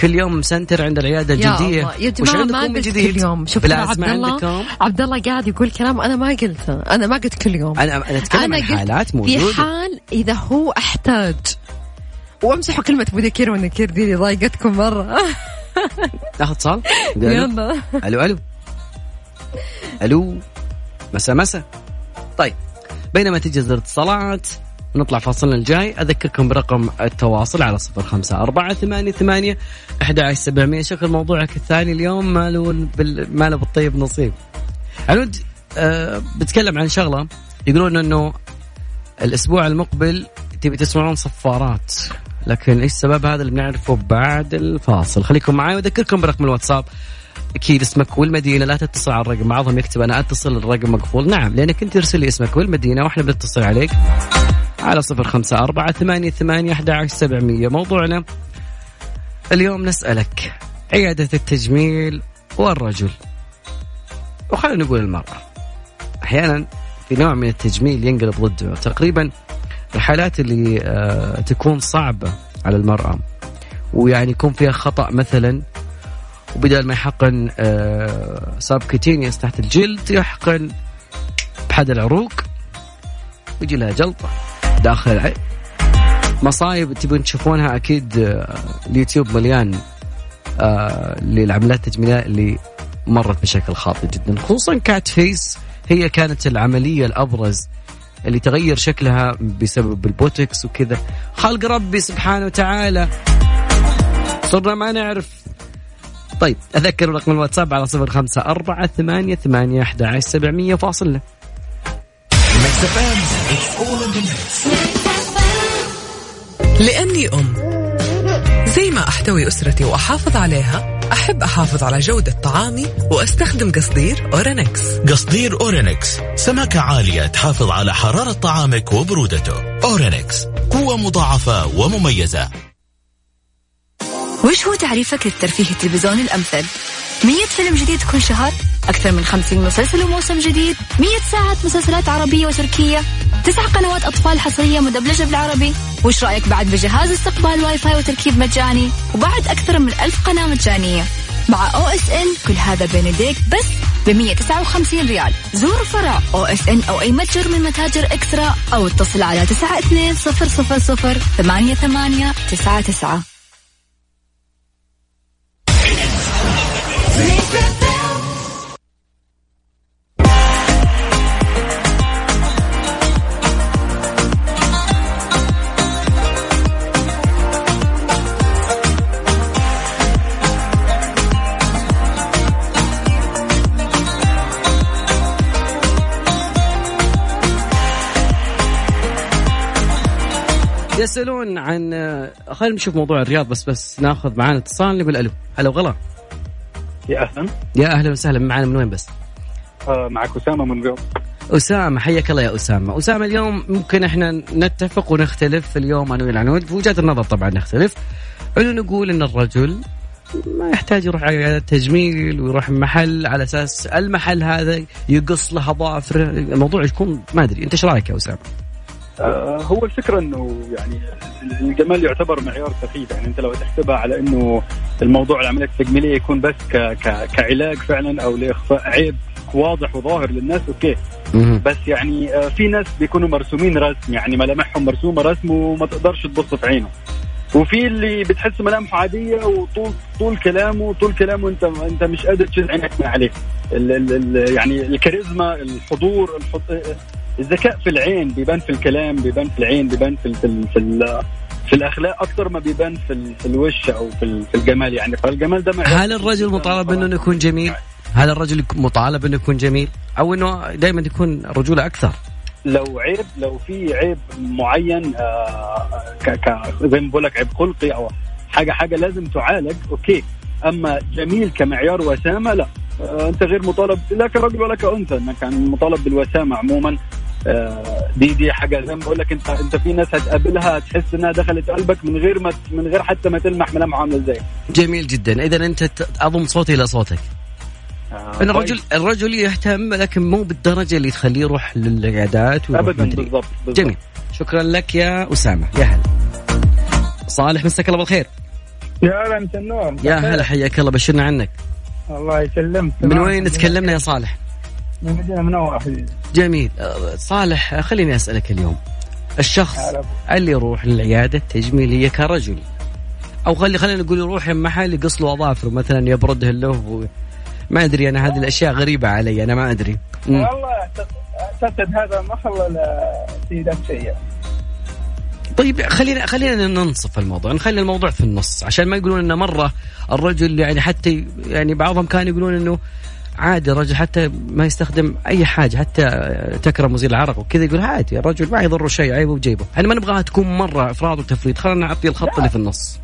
Speaker 1: كل يوم مسنتر عند العيادة
Speaker 3: يا الله. يا
Speaker 1: وش
Speaker 3: جماعة
Speaker 1: عندكم
Speaker 3: ما قلت؟ كل يوم. شوف عبد الله. عبد الله قاعد يقول كلام أنا ما قلته. أنا ما قلت كل يوم.
Speaker 1: أنا أنا أتكلم عن
Speaker 3: قلت
Speaker 1: حالات
Speaker 3: في
Speaker 1: موجودة.
Speaker 3: حال إذا هو أحتاج. وامسحوا كلمة بوديكير ونكير دي اللي ضايقتكم مرة.
Speaker 1: ناخذ اتصال؟
Speaker 3: يلا.
Speaker 1: ألو ألو. ألو. مسا مسا طيب بينما تجهز الاتصالات نطلع فاصلنا الجاي. أذكركم برقم التواصل على صفر خمسة أربعة ثمانية ثمانية أحد سبعمية. شكل موضوعك الثاني اليوم ماله بال... ماله بالطيب نصيب. عنود أه بتكلم عن شغلة يقولون أنه الأسبوع المقبل تبي تسمعون صفارات. لكن إيش سبب هذا اللي بنعرفه بعد الفاصل؟ خليكم معي وأذكركم برقم الواتساب أكيد اسمك والمدينة لا تتصل على الرقم بعضهم يكتب أنا أتصل الرقم مقفول. نعم لانك انت ارسل لي اسمك والمدينة وإحنا بنتصل عليك على صفر خمسة أربعة ثمانية ثمانية أحد عشر سبعمية. موضوعنا اليوم نسألك عيادة التجميل والرجل وخلينا نقول المرأة. أحيانا في نوع من التجميل ينقلب ضده. تقريبا الحالات اللي آه تكون صعبة على المرأة ويعني يكون فيها خطأ مثلا وبدل ما يحقن آه subcutaneous تحت الجلد يحقن بحد العروق ويجي لها جلطة داخل العين مصايب تبون تشوفونها أكيد آه، اليوتيوب مليان آه للعمليات التجميلية اللي مرت بشكل خاطئ جدا خصوصا cat face هي كانت العملية الأبرز اللي تغير شكلها بسبب البوتكس وكذا. خلق ربي سبحانه وتعالى صرنا ما نعرف طيب أذكر رقم الواتساب على صفر خمسة أربعة ثمانية ثمانية أحد عشر سبعمية فاصل له
Speaker 2: Mix FM it's all in the mix
Speaker 9: لأني أم. زي ما أحتوي أسرتي وأحافظ عليها أحب أحافظ على جودة طعامي وأستخدم قصدير أورينكس.
Speaker 10: قصدير أورينكس. سماكة عالية تحافظ على حرارة طعامك وبرودته. أورينكس. قوة مضاعفة ومميزة.
Speaker 11: وش هو تعريفك للترفيه التلفزيوني الأمثل؟ 100 فيلم جديد كل شهر؟ أكثر من 50 مسلسل وموسم جديد؟ 100 ساعة مسلسلات عربية وتركية؟ تسع قنوات أطفال حصرية مدبلجة بالعربي؟ وش رأيك بعد بجهاز استقبال واي فاي وتركيب مجاني؟ وبعد أكثر من ألف قناة مجانية مع OSN كل هذا بين يديك بس ب 159 ريال زور فرع أو إس إن أو أي متجر من متاجر إكسترا أو اتصل على 92 000 8899
Speaker 1: يسألون عن خلينا نشوف موضوع الرياض بس بس ناخذ معانا اتصال نقول ألو هلا وغلا.
Speaker 12: يا أهلا.
Speaker 1: يا أهلا وسهلا. معنا من وين بس؟
Speaker 12: آه معك أسامة من الرياض
Speaker 1: أسامة حياك الله يا أسامة، أسامة اليوم ممكن إحنا نتفق ونختلف اليوم أنا والعنود وجهات النظر طبعا نختلف. إنه نقول إن الرجل ما يحتاج يروح على تجميل ويروح محل على أساس المحل هذا يقص له أظافره، الموضوع يكون ما أدري. أنت إيش رأيك يا أسامة؟
Speaker 12: آه هو الفكرة إنه يعني الجمال يعتبر معيار سخيف. يعني أنت لو تحسبها على إنه الموضوع العملية التجميليه يكون بس ك ك كعلاج فعلا أو لإخفاء عيب واضح وظاهر للناس أوكي. بس يعني آه في ناس بيكونوا مرسومين رسم. يعني ملامحهم مرسومة رسم وما تقدرش تبص في عينه وفي اللي بتحس ملامحه عادية وطول طول كلامه طول كلامه انت أنت مش قادر تشيل عينك من عليه. ال ال ال يعني الكاريزما الحضور الحض... الذكاء في العين بيبان في الكلام بيبان في العين بيبان في ال في ال في, ال في الأخلاق أكثر ما بيبان في, ال في الوش أو في, في الجمال يعني فالجمال ده
Speaker 1: هل الرجل مطالب إنه يكون جميل؟ هل الرجل مطالب إنه يكون جميل؟ أو إنه دائما يكون رجوله أكثر؟
Speaker 12: لو عيب لو في عيب معين آه ك ك زي ما بقول لك عيب خلقي أو حاجة حاجة لازم تعالج أوكي أما جميل كمعيار وسامة لا آه أنت غير مطالب لا كرجل ولا كأنثى إنك يعني مطالب بالوسامة عموما دي دي حاجة زي ما بقول لك انت انت في ناس هتقابلها تحس انها دخلت قلبك من غير ما من غير حتى ما تلمح ملامحها عاملة إزاي.
Speaker 1: جميل جدا. اذا أنت أضم صوتي إلى صوتك.
Speaker 12: آه
Speaker 1: إن الرجل الرجل يهتم لكن مو بالدرجة اللي تخليه يروح للعيادات
Speaker 12: ابدا بالضبط
Speaker 1: جميل. شكرا لك يا أسامة. يا هلا. صالح مساك الله بالخير.
Speaker 13: يا هلا مساء النور.
Speaker 1: يا هلا حياك الله بشرنا عنك.
Speaker 13: الله يسلمك.
Speaker 1: من وين تكلمنا يا صالح؟ جميل. أه، صالح أه، خليني أسألك اليوم. الشخص اللي يروح للعيادة التجميلية كرجل. أو خلي خلينا نقول يروح محل يقص له أظافره مثلا يبرده له و... ما أدري أنا هذه الأشياء غريبة علي أنا ما أدري. مم.
Speaker 13: والله اعتقد هذا ما خلى السيدات شيء
Speaker 1: طيب خلينا خلينا ننصف الموضوع. نخلي الموضوع في النص عشان ما يقولون إنه مرة الرجل يعني حتى يعني بعضهم كانوا يقولون إنه عادي الرجل حتى ما يستخدم أي حاجة حتى تكرم مزيل العرق وكذا يقول عادي الرجل ما يضره شيء عيبه بجيبه. إحنا ما نبغاها تكون مرة إفراط وتفريط؟ خلينا نعطي الخط اللي في النص.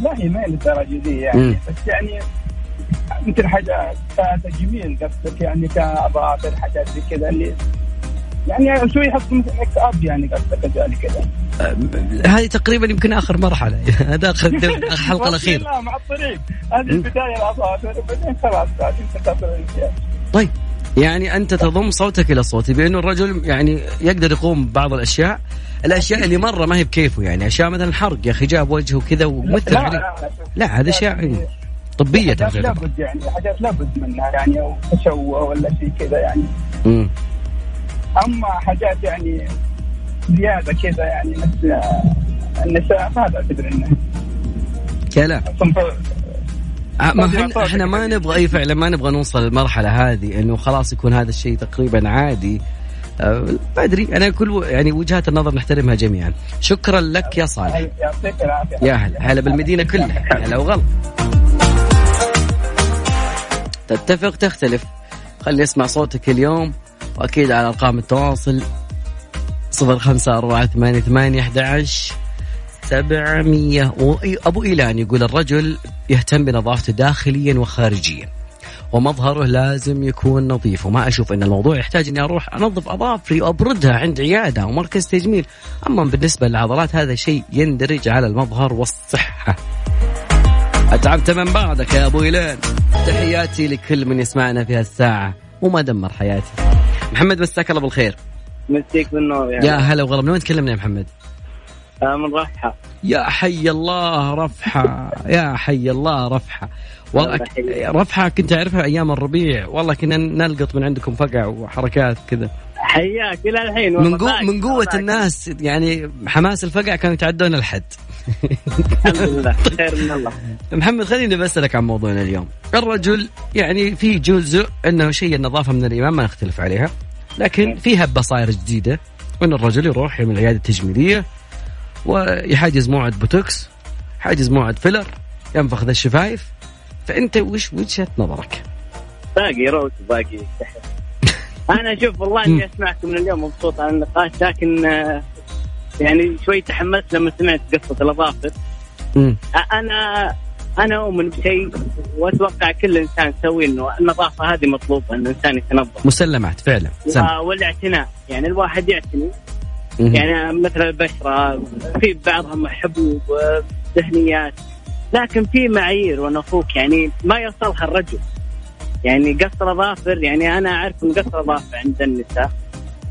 Speaker 13: لا هي ما هي للدرجة دي يعني.
Speaker 1: مم.
Speaker 13: بس يعني مثل حاجة كتجميل قصدك يعني كاظافر حاجات زي كذا اللي يعني شوي يحط مثل ميكس أب يعني قصدك كذلك كذا
Speaker 1: هذه تقريبا يمكن آخر مرحلة. هذا آخر الحلقة الاخيره
Speaker 13: لا مع الطريق. هذه البداية الاظافر وبعدين خلاص
Speaker 1: طيب. يعني أنت تضم صوتك إلى صوتي بانه الرجل يعني يقدر يقوم ببعض الأشياء. الأشياء اللي مرة ما هي بكيفه يعني أشياء مثلا حرق يا أخي جاب وجهه كذا ومثل
Speaker 13: لا لا لا
Speaker 1: لا هذا اشياء يعني طبية
Speaker 13: حاجات لابد يعني حاجات لابد منها يعني أو تشوه ولا شيء كذا يعني.
Speaker 1: مم.
Speaker 13: أما حاجات يعني زيادة كذا يعني نفس النساء فهذا أعتبر إنه
Speaker 1: كلام آه، ما
Speaker 13: إحنا.
Speaker 1: إحنا ما نبغى أي فعلا ما نبغى نوصل للمرحلة هذه إنه خلاص يكون هذا الشيء تقريبا عادي. آه، ما أدري أنا كل يعني وجهات النظر نحترمها جميعا. شكرا لك يا صالح.
Speaker 13: يعطيك العافية.
Speaker 1: يا هلا. هلا بالمدينة كلها. هلا وغلا. تتفق تختلف. خلي اسمع صوتك اليوم. وأكيد على أرقام التواصل صفر خمسة أربعة ثمانية ثمانية أحد سبعمية أبو إيلان يقول الرجل يهتم بنظافته داخليا وخارجيا ومظهره لازم يكون نظيف وما أشوف أن الموضوع يحتاج أني أروح أنظف أظافري وأبردها عند عيادة أو مركز تجميل. أما بالنسبة للعضلات هذا شيء يندرج على المظهر والصحة. أتعبت من بعدك يا أبو إيلان. تحياتي لكل من يسمعنا في هالساعة وما دمر حياتي. محمد مساك الله بالخير.
Speaker 14: مسيك بالنور
Speaker 1: يا هلا وغلا من وين تكلمنا يا محمد؟
Speaker 14: آه، من رفحة.
Speaker 1: يا حي الله رفحة. يا حي الله رفحة. والله. رفحة كنت أعرفها أيام الربيع. والله كنا نلقط من عندكم فقع وحركات كذا.
Speaker 14: حياك إلى الحين
Speaker 1: من
Speaker 14: باقي.
Speaker 1: من قوة الناس يعني حماس الفقع كانوا يتعدون الحد.
Speaker 14: الحمد لله خير من الله.
Speaker 1: محمد خليني بسألك عن موضوعنا اليوم. الرجل يعني في جزء أنه شيء النظافة من الإيمان ما نختلف عليها لكن في هبة صايرة جديدة أن الرجل يروح من العيادة التجميلية ويحجز موعد بوتوكس حاجز موعد filler ينفخ ذا الشفايف. فأنت وش وجهة نظرك؟
Speaker 14: باقي روت وباقي سحر أنا أشوف والله إني أسمعكم من اليوم مبسوط على النقاش لكن آه، يعني شوي تحمست لما سمعت
Speaker 1: قصة
Speaker 14: الأظافر. أنا أنا أؤمن بشيء وأتوقع كل إنسان يسوي إنه النظافة هذه مطلوبة إن الإنسان يتنظف.
Speaker 1: مسلمات فعلا.
Speaker 14: والاعتناء. يعني الواحد يعتني. يعني مثل البشرة في بعضها مع حبوب دهنيات لكن في معايير ونفوك يعني ما يوصلها الرجل. يعني قص الاظافر يعني أنا أعرف إن قص الاظافر عند النساء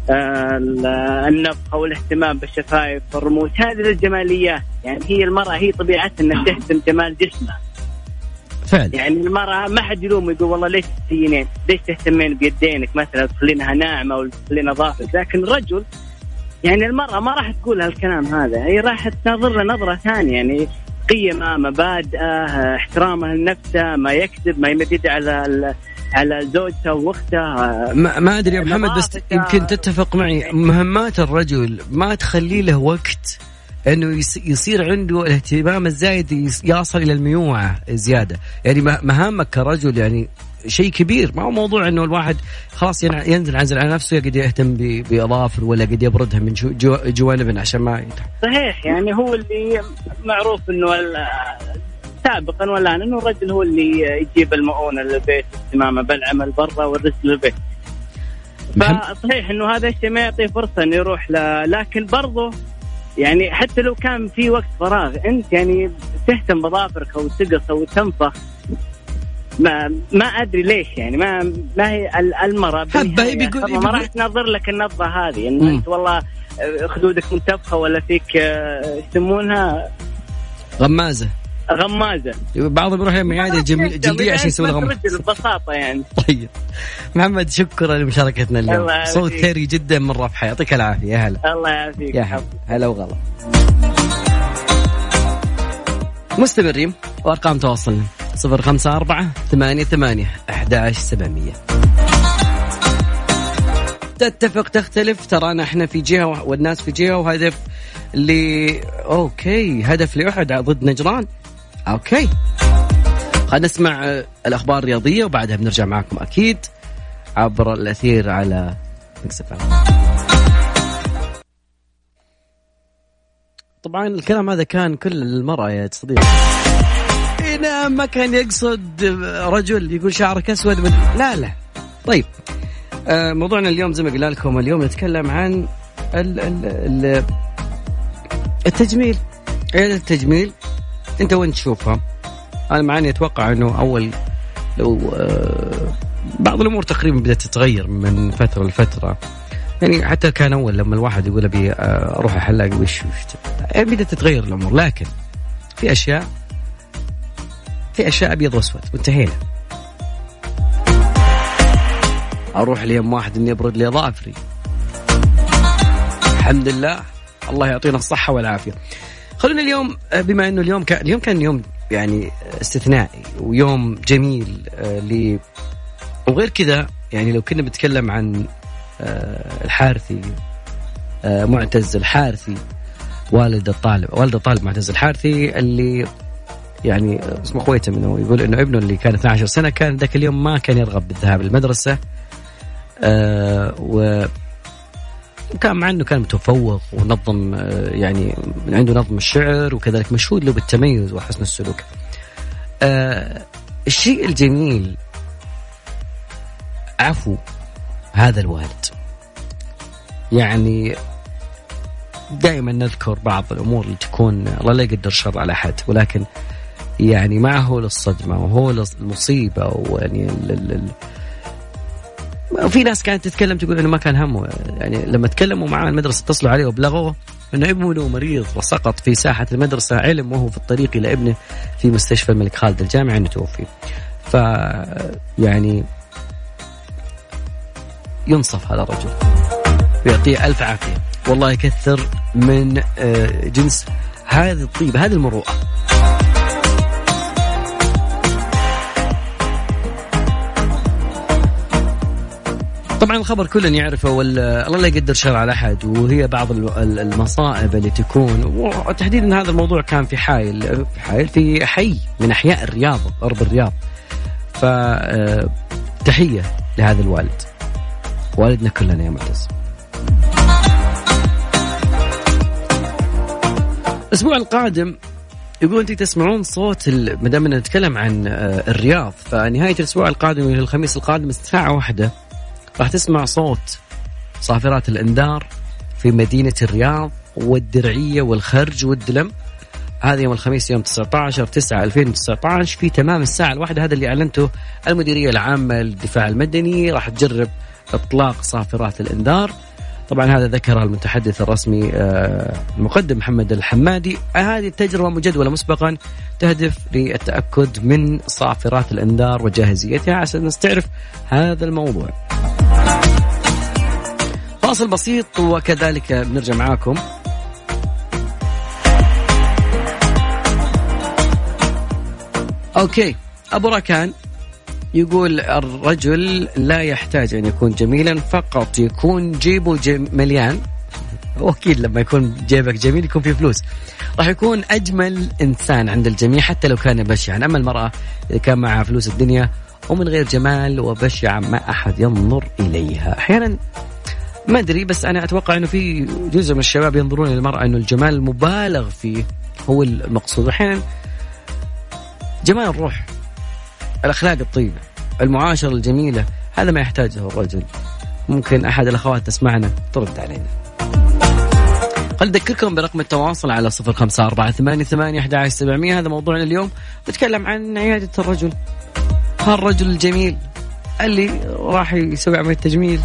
Speaker 14: آه، ال- النفخه والاهتمام بالشفايف والرموش هذه الجماليات يعني هي المرأة هي طبيعتها إنها تهتم جمال جسمها
Speaker 1: فعلا
Speaker 14: يعني المرأة ما حد يلوم يقول والله ليش تزينين؟ ليش تهتمين بيدينك مثلا تخلينها ناعمة ولا تخلينها ظافرك؟ لكن الرجل يعني المرأة ما راح تقول هالكلام هذا، هي راح تنظر له نظرة ثانية يعني قيمة مبادئه احترامه لنفسه ما يكذب ما يمد يده على ال- على زوجته واخته.
Speaker 1: ما, ما أدري يا محمد بس يمكن تتفق معي. مهمات الرجل ما تخلي له وقت إنه يصير عنده الاهتمام الزايد يصل إلى الميوعة زيادة. يعني مه- مهامك كرجل يعني شيء كبير. ما هو موضوع إنه الواحد خلاص ين- ينزل عنزل على نفسه يقعد يهتم بأظافر ولا قد يبردها من جو- جو- جوانبنا عشان ما يتح...
Speaker 14: صحيح يعني هو اللي معروف إنه سابقا والان إنه الرجل هو اللي يجيب المؤونة للبيت اهتمامه بالعمل برا والرزق للبيت. فصحيح إنه هذا الشيء ما يعطيه فرصة إنه يروح ل... لكن برضه يعني حتى لو كان في وقت فراغ أنت يعني تهتم بظافرك أو تقص أو تنفخ ما ما أدري ليش يعني ما ما هي ال- المراه بالنهاية
Speaker 1: بيقول-
Speaker 14: ما
Speaker 1: بيقول-
Speaker 14: راح تنظر لك النظره هذه إن
Speaker 1: مم.
Speaker 14: أنت والله آه، خدودك منتفخة ولا فيك آه، يسمونها؟
Speaker 1: غمازة.
Speaker 14: غمازة.
Speaker 1: بعضهم يروح جميل- جلديه عشان يسوي
Speaker 14: غمازة. ببساطة يعني.
Speaker 1: طيب. محمد شكرا لمشاركتنا اليوم. صوت ثري جدا من رفحه يعطيك العافية. يا هلا.
Speaker 14: الله يعافيك.
Speaker 1: يا هلا. هلا وغلا. مستمرين. وأرقام تواصلنا صفر خمسة أربعة ثمانية ثمانية أحد سبعمية. تتفق تختلف ترانا إحنا في جهة والناس في جهة وهدف ل أوكي هدف لأحد ضد نجران. أوكي. خلينا نسمع الأخبار الرياضية وبعدها بنرجع معكم أكيد عبر الأثير على مكس طبعا الكلام هذا كان كل المرأة يا صديقي. هنا ما كان يقصد رجل يقول شعرك أسود من... لا لا. طيب آه، موضوعنا اليوم زي ما قلنا لكم اليوم نتكلم عن ال ال ال التجميل. عيادة التجميل؟ أنت وين تشوفها؟ أنا مع أني أتوقع إنه أول لو آه، بعض الأمور تقريبا بدأت تتغير من فترة لفترة. يعني حتى كان أول لما الواحد يقول أبي آه، أروح الحلاق وش وش يعني بدأت تتغير الأمور. لكن في أشياء في أشياء أبيض وأسود وانتهينا. أروح ليوم واحد إني أبرد لي ظافري. الحمد لله الله يعطينا الصحة والعافية. خلونا اليوم آه، بما إنه اليوم كان اليوم كان يوم يعني استثنائي ويوم جميل آه، ل وغير كذا يعني لو كنا بنتكلم عن الحارثي آه، معتز الحارثي والد الطالب والد الطالب معتز الحارثي اللي يعني اسمه خويته منه يقول إنه ابنه اللي كان 12 سنة كان ذاك اليوم ما كان يرغب بالذهاب للمدرسه آه و وكان مع إنه كان متفوق ونظم آه يعني عنده نظم الشعر وكذلك مشهود له بالتميز وحسن السلوك. آه الشيء الجميل عفو هذا الوالد. يعني دائما نذكر بعض الأمور اللي تكون الله لا يقدر شر على أحد ولكن يعني معه للصدمة وهو للمصيبة ويعني وفي ناس كانت تتكلم تقول إنه ما كان همه يعني لما تكلموا معاه المدرسة اتصلوا عليه وبلغوه إنه ابنه مريض وسقط في ساحة المدرسة علم وهو في الطريق إلى ابنه في مستشفى الملك خالد الجامعي انه توفي. ف يعني ينصف هذا الرجل. ويعطيه ألف عافية. والله يكثر من آه، جنس هذه الطيبة هذه المروءة. طبعا الخبر كل يعرفه ولا الله لا يقدر شر على أحد وهي بعض ال- ال- المصائب اللي تكون. وتحديدا هذا الموضوع كان في حايل في حايل في حي من أحياء الرياض ارض الرياض. ف آه، تحية لهذا الوالد. والدنا كلنا يا معتز. الأسبوع القادم يقول أنت تسمعون صوت ما دام نتكلم عن آه، الرياض فنهاية الأسبوع القادم إلى الخميس القادم الساعة واحدة راح تسمع صوت صافرات الانذار في مدينة الرياض والدرعية والخرج والدلم. هذا يوم الخميس يوم 19 9 2019 في تمام الساعة الواحدة هذا اللي أعلنته المديرية العامة للدفاع المدني. راح تجرب اطلاق صافرات الإنذار. طبعا هذا ذكر المتحدث الرسمي آه، المقدم محمد الحمادي. هذه التجربة مجدولة مسبقا تهدف للتأكد من صافرات الإنذار وجاهزيتها. عشان نستعرف هذا الموضوع. فاصل بسيط وكذلك بنرجع معاكم. أوكي أبو ركان يقول الرجل لا يحتاج أن يكون جميلا فقط يكون جيبه جم مليان. وأكيد لما يكون جيبك جميل يكون فيه فلوس. راح يكون أجمل إنسان عند الجميع حتى لو كان بشعا. أما المرأة إذا كان معها فلوس الدنيا ومن غير جمال وبشعه ما أحد ينظر إليها. أحيانا ما أدري بس أنا أتوقع إنه في جزء من الشباب ينظرون للمراه إنه الجمال المبالغ فيه هو المقصود. أحيانا جمال الروح. الأخلاق الطيبة المعاشرة الجميلة هذا ما يحتاجه الرجل. ممكن أحد الأخوات تسمعنا ترد علينا. خل أذكركم برقم التواصل على صفر خمسة أربعة ثمانية ثمانية سبعمية. هذا موضوعنا اليوم. نتكلم عن عيادة الرجل. هالرجل الجميل اللي راح يسوي عملية تجميل.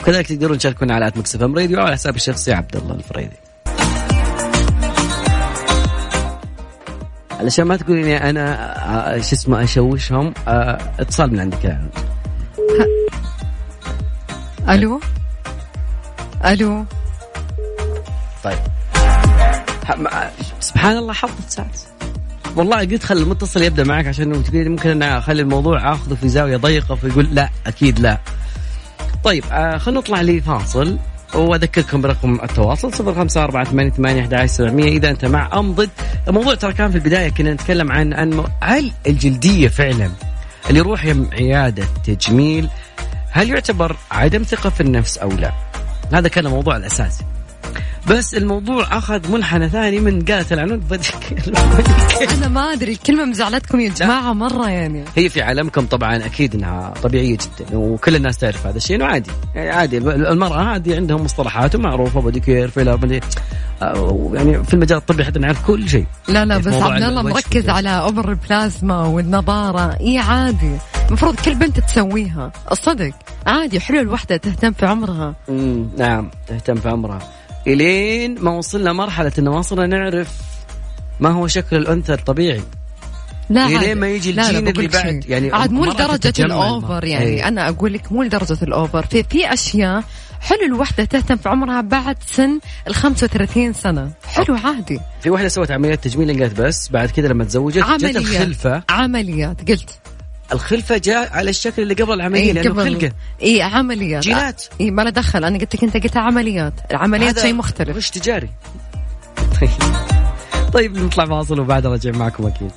Speaker 1: وكذلك تقدرون تشاركونا على at Mix FM Radio أو على حسابي الشخصي عبد الله الفريدي. علشان ما تقولي أنا آه، شو اسمه أشوشهم آه، اتصال من عندك يا
Speaker 3: ألو؟ ألو؟
Speaker 1: طيب. سبحان الله حظت ساعات والله قلت خلي المتصل يبدأ معك عشان ممكن أنا أخلي الموضوع آخذه في زاوية ضيقة فيقول لا أكيد لا. طيب آه خلينا نطلع لفاصل. وأذكركم برقم التواصل 0548811700 إذا أنت مع أم ضد الموضوع ترى كان في البداية كنا نتكلم عن عن هل الجلدية فعلا اللي يروح عيادة تجميل هل يعتبر عدم ثقة في النفس أو لا؟ هذا كان الموضوع الأساسي. بس الموضوع أخذ منحنى ثاني من قالت العنود بدك
Speaker 3: أنا ما أدري الكلمة مزعلتكم يا جماعة مرة يعني.
Speaker 1: هي في عالمكم طبعا أكيد إنها طبيعية جدا وكل الناس تعرف هذا الشيء إنه عادي. يعني عادي المرأة هذه عندهم مصطلحات ومعروفة pedicure filler body آه، يعني في المجال الطبي حتى نعرف كل شيء.
Speaker 3: لا لا
Speaker 1: في
Speaker 3: بس عبد الله مركز. على إبر البلازما والنضارة. إي عادي. المفروض كل بنت تسويها. الصدق. عادي حلو الوحدة تهتم في عمرها.
Speaker 1: مم، نعم تهتم في عمرها. إلين ما وصلنا مرحلة إنه ما صرنا نعرف ما هو شكل الأنثى الطبيعي.
Speaker 3: لا
Speaker 1: إلين
Speaker 3: عادي.
Speaker 1: ما يجي
Speaker 3: لا لا
Speaker 1: الجيل اللي بعد. يعني
Speaker 3: عاد مو لدرجة
Speaker 1: الأوفر
Speaker 3: يعني
Speaker 1: إيه.
Speaker 3: أنا أقول لك مو لدرجة الأوفر. في في أشياء حلو الوحدة تهتم في عمرها بعد سن ال 35 سنة. حلو عادي.
Speaker 1: في واحدة سوت عمليه تجميل قالت بس بعد كذا لما تزوجت جت الخلفه
Speaker 3: عمليات. قلت.
Speaker 1: الخلفة جاء على الشكل اللي قبل العملية
Speaker 3: إيه قبل
Speaker 1: خلقة.
Speaker 3: اي عمليات.
Speaker 1: جينات.
Speaker 3: اي ما له دخل أنا قلت لك أنت قلتها عمليات. العمليات شيء مختلف.
Speaker 1: غش تجاري؟ طيب طيب نطلع فاصل وبعد رجع معكم أكيد.